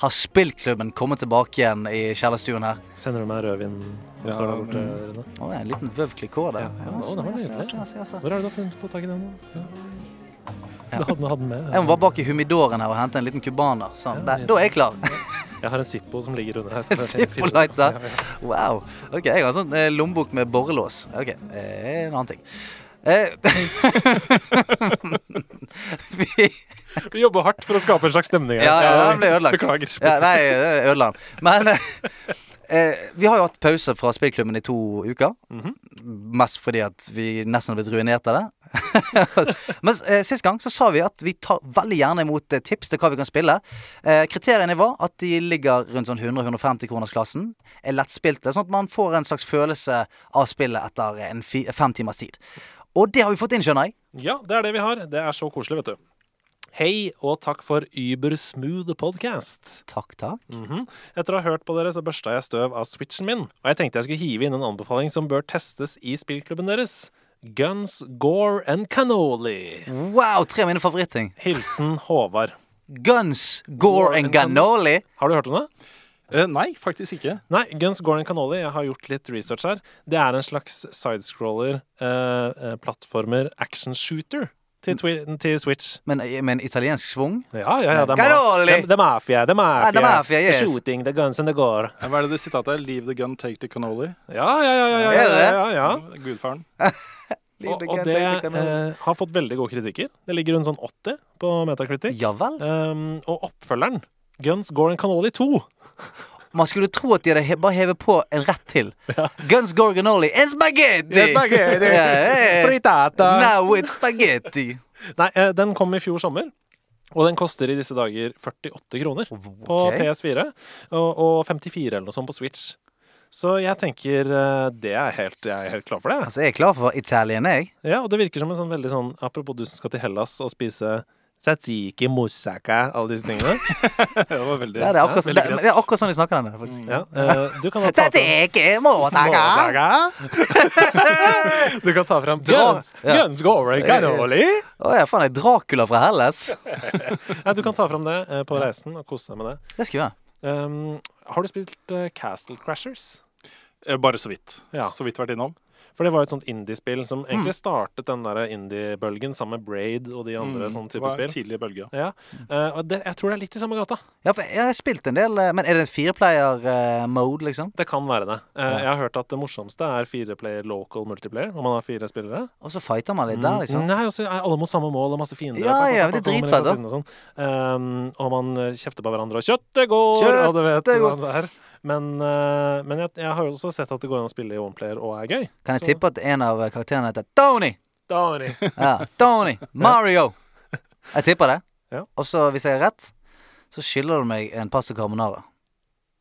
har spillklubben kommet tilbake igjen i kjellerstuen her. Sender du meg rødvin Ja, borte? mm. Å, en liten vøv klikår der. Ja, ja, ja, jaså. Hvor har du fått tak i den? Ja. Du hadde, hadde den med? Jeg må bare bak i humidoren her og hente en liten cubaner. Sånn. Ja, da er jeg klar. Jeg har en Zippo som ligger under her. Zippo-lighter? Wow. Ok, jeg har en sånn eh, lommebok med borrelås. Ok, eh, en annen ting. Eh, vi, Vi jobber hardt for å skape en slags stemning her. Ja, ja, den ble ødelagt. Beklager. Ja, nei, det ødela den. Men eh, eh, vi har jo hatt pause fra spillklubben i to uker. Mhm. Mest fordi at vi nesten har blitt ruinert av det. Men eh, sist gang så sa vi at vi tar veldig gjerne imot eh, tips til hva vi kan spille. Eh, kriteriene var at de ligger rundt sånn 100-150 kroners klassen. Er lettspilte, sånn at man får en slags følelse av spillet etter en fi fem timers tid. Og det har vi fått inn, skjønner jeg. Ja, det er det vi har. Det er så koselig, vet du. Hei, og takk for Ubersmooth podcast. Takk, takk. Mhm. Etter å ha hørt på dere, så børsta jeg støv av switchen min. Og jeg tenkte jeg skulle hive inn en anbefaling som bør testes i spillklubben deres. Guns, Gore and Cannoli. Wow, tre av mine favoritting. Hilsen Håvard. Guns, gore and Cannoli? Har du hørt om det? Uh, nei, faktisk ikke. Nei, Guns, Gore and Cannoli, jeg har gjort litt research her. Det er en slags sidescroller, uh, eh, plattformer, action shooter til, til Switch. Men men italiensk svung. Ja, ja, ja. Det er, De, det er mafia, det er mafia. Er mafia, yes. The shooting, the guns and the gore. Hva er det det sitatet er? Leave the gun, take the cannoli. Ja, ja, ja. ja, ja, ja, ja, ja. Gudfaren. Og, og det the eh, har fått veldig gode kritikker. Det ligger rundt sånn 80 på Metacritic. Ja vel? Um, og oppfølgeren, Guns, Gore and Cannoli 2 Man skulle tro at de hadde he bare hevet på en rett til. Guns Gorgonoli and spaghetti! Det er spaghetti! Ja, ja, ja. Fritata! Now it's spaghetti! Nei, eh, den kom i fjor sommer. Og den koster i disse dager 48 kroner på PS4. Og, og 54 eller noe sånt på Switch. Så jeg tenker eh, det er helt, jeg er helt klar for det. Altså, jeg er klar for Italien, jeg. Ja, og det virker som en sånn veldig sånn Apropos du som skal til Hellas og spise tzatziki, moussaka, alle disse tingene. det var veldig Ja, det, er akkurat, veldig det, det er akkurat sånn de snakker der nede, faktisk. Ja, uh, du kan ta fram, Tzatziki, moussaka. du kan ta fram Guns, ja. Guns Gore Cannoli. Å ja, faen, er Dracula fra Hellas? Ja, du kan ta fram det uh, på reisen og kose deg med det. Det skal jeg. Um, har du spilt uh, Castle Crashers? Eh, Bare så vidt. Ja. Så vidt vært innom. For det var jo et sånt indie-spill som Mm. egentlig startet den der indie-bølgen sammen med Braid og de andre Mm, sånne var spill. Tidlig bølge. Ja, Uh, og det, jeg tror det er litt i samme gata. Ja, for jeg har spilt en del, eh, men er det en fireplayer-mode, liksom? Det kan være det. Uh, Ja. Jeg har hørt at det morsomste er fireplayer local multiplayer, når man har fire spillere. Og så fighter man litt der, liksom? Nei, og så er alle mot samme mål og masse fiender. Ja, ja, pa, det er dritfett, da. og sånn. Um, og man eh, kjefter på hverandre, og 'kjøttet går', Kjøttet og du vet hva det er. Men, eh, men jeg, jeg har jo også sett at det går an å spille i oneplayer og er gøy. Kan jeg Så- tippe at en av karakterene heter Tony? Tony. Ja, Tony! Mario! Jeg tipper det. Ja. Og så, hvis jeg har rett, så skylder du meg en pasta carbonara.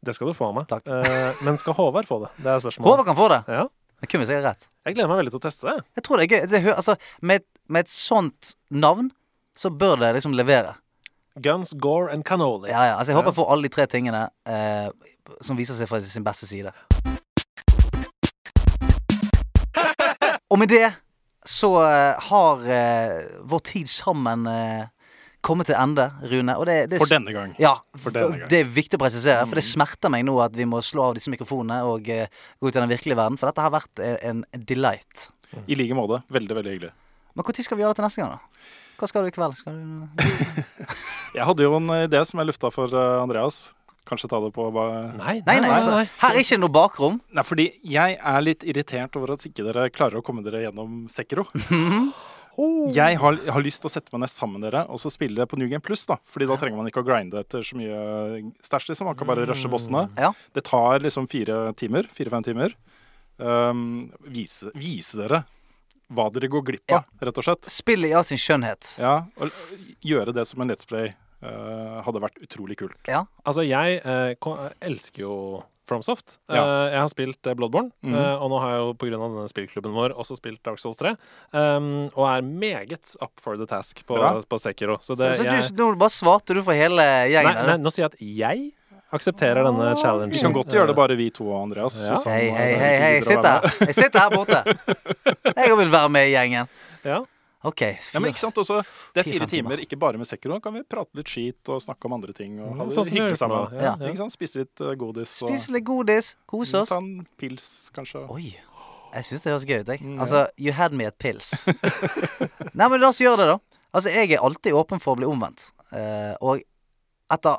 Det skal du få av meg. Eh, men skal Håvard få det? Det er spørsmålet. Håvard kan få det. Ja. Men kun hvis jeg rett. Jeg gleder meg veldig til å teste det. Jeg tror det er gøy. Det, altså, med, med et sånt navn så bør det liksom levere. Guns, gore and cannoli. Ja, ja. Altså, jeg håper jeg får alle de tre tingene eh, som viser seg fra sin beste side. Og med det så eh, har eh, vår tid sammen eh, kommet til ende, Rune. Og det, det For denne gang. Ja, For denne gang. det er viktig å presisere, for det smerter meg nå at vi må slå av disse mikrofonene og eh, gå ut i den virkelige verden, for dette har vært eh, en delight. I like måte. Veldig, veldig hyggelig. Men når skal vi gjøre det til neste gang, da? Hva skal du i kveld? Skal du Jeg hadde jo en idé som jeg lufta for eh, Andreas. Kanskje ta det på bare... Nei, Nei, nei, altså, her er ikke noe bakrom. Nei, fordi jeg er litt irritert over at ikke dere klarer å komme dere gjennom Sekiro. Jeg har, har lyst til å sette meg ned sammen med dere og så spille på New Game Plus. da Fordi da trenger man ikke å grinde etter så mye stæsj. Liksom. Man kan bare rushe bossene. Ja. Det tar liksom fire timer. Fire-fem timer. Um, vise, vise dere hva dere går glipp av, rett og slett. Spill i all sin skjønnhet. Ja, og gjøre det som en Let's Play eh, hadde vært utrolig kult. Ja. Altså, jeg uh, elsker jo FromSoft. Ja. Uh, jeg har spilt eh, Bloodborne, mm. uh, og nå har jeg jo pga. denne spillklubben vår også spilt Dark Souls 3. Um, og er meget up for the task på, Bra. på Sekiro. Så Så, det, så jeg, du, nå bare svarte du for hele gjengen? nei, nei, nå sier jeg at jeg aksepterer denne challengen. Vi kan godt gjøre det bare vi to og Andreas. Ja. Hei, hei, hei, hei. Jeg sitter her. Jeg sitter her borte. Jeg vil være med i gjengen. Ja. OK. Ja, men ikke sant, også, Det er Fire, timer. ikke bare med Sekiro. Kan vi prate litt skit og snakke om andre ting. Og ha det Sånn hyggelig sammen. Ja, Ja. Ikke sant? Spise litt eh, godis og Spise litt godis. Kose oss. ta en pils, kanskje. Oi. Jeg syns det høres gøy ut. jeg. Mm. Altså, you had me at pils. Nei, men la oss gjøre det, da. Altså, jeg er alltid åpen for å bli omvendt. Uh, og etter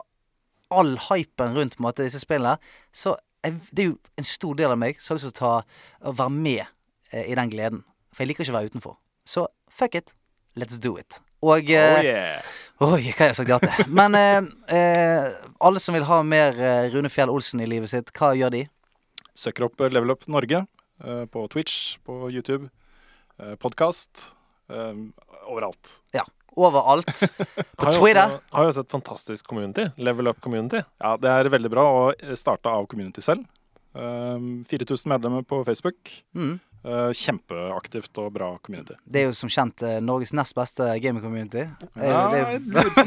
all hypen rundt på en måte, disse spillene, så jeg, det er jo en stor del av meg som har lyst til å ta, å være med eh, i den gleden. For jeg liker ikke å være utenfor. Så fuck it. Let's do it. Og eh, Oh yeah! Oi, hva har jeg sagt ja til? Men eh, eh, alle som vil ha mer eh, Rune Fjell Olsen i livet sitt, hva gjør de? Søker opp eh, Level Up Norge på Twitch, på YouTube, podkast. overalt. Overalt. På Har jo Twitter. også, har jo også et fantastisk community. Level Up Community. Ja, det er veldig bra å starte av community selv. Um, 4000 medlemmer på Facebook. Mm. Uh, kjempeaktivt og bra community. Det er jo som kjent eh, Norges nest beste gaming-community. Eh, Ja, det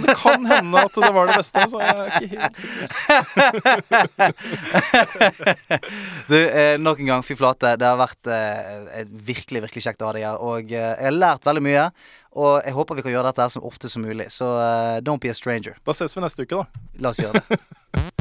det kan hende at det var det beste, så jeg er ikke helt sikker. du, eh, nok en gang, fy flate. Det har vært eh, virkelig virkelig kjekt å ha deg her. Og eh, jeg har lært veldig mye. Og jeg håper vi kan gjøre dette her så ofte som mulig. Så eh, don't be a stranger. Da ses vi neste uke, da. La oss gjøre det.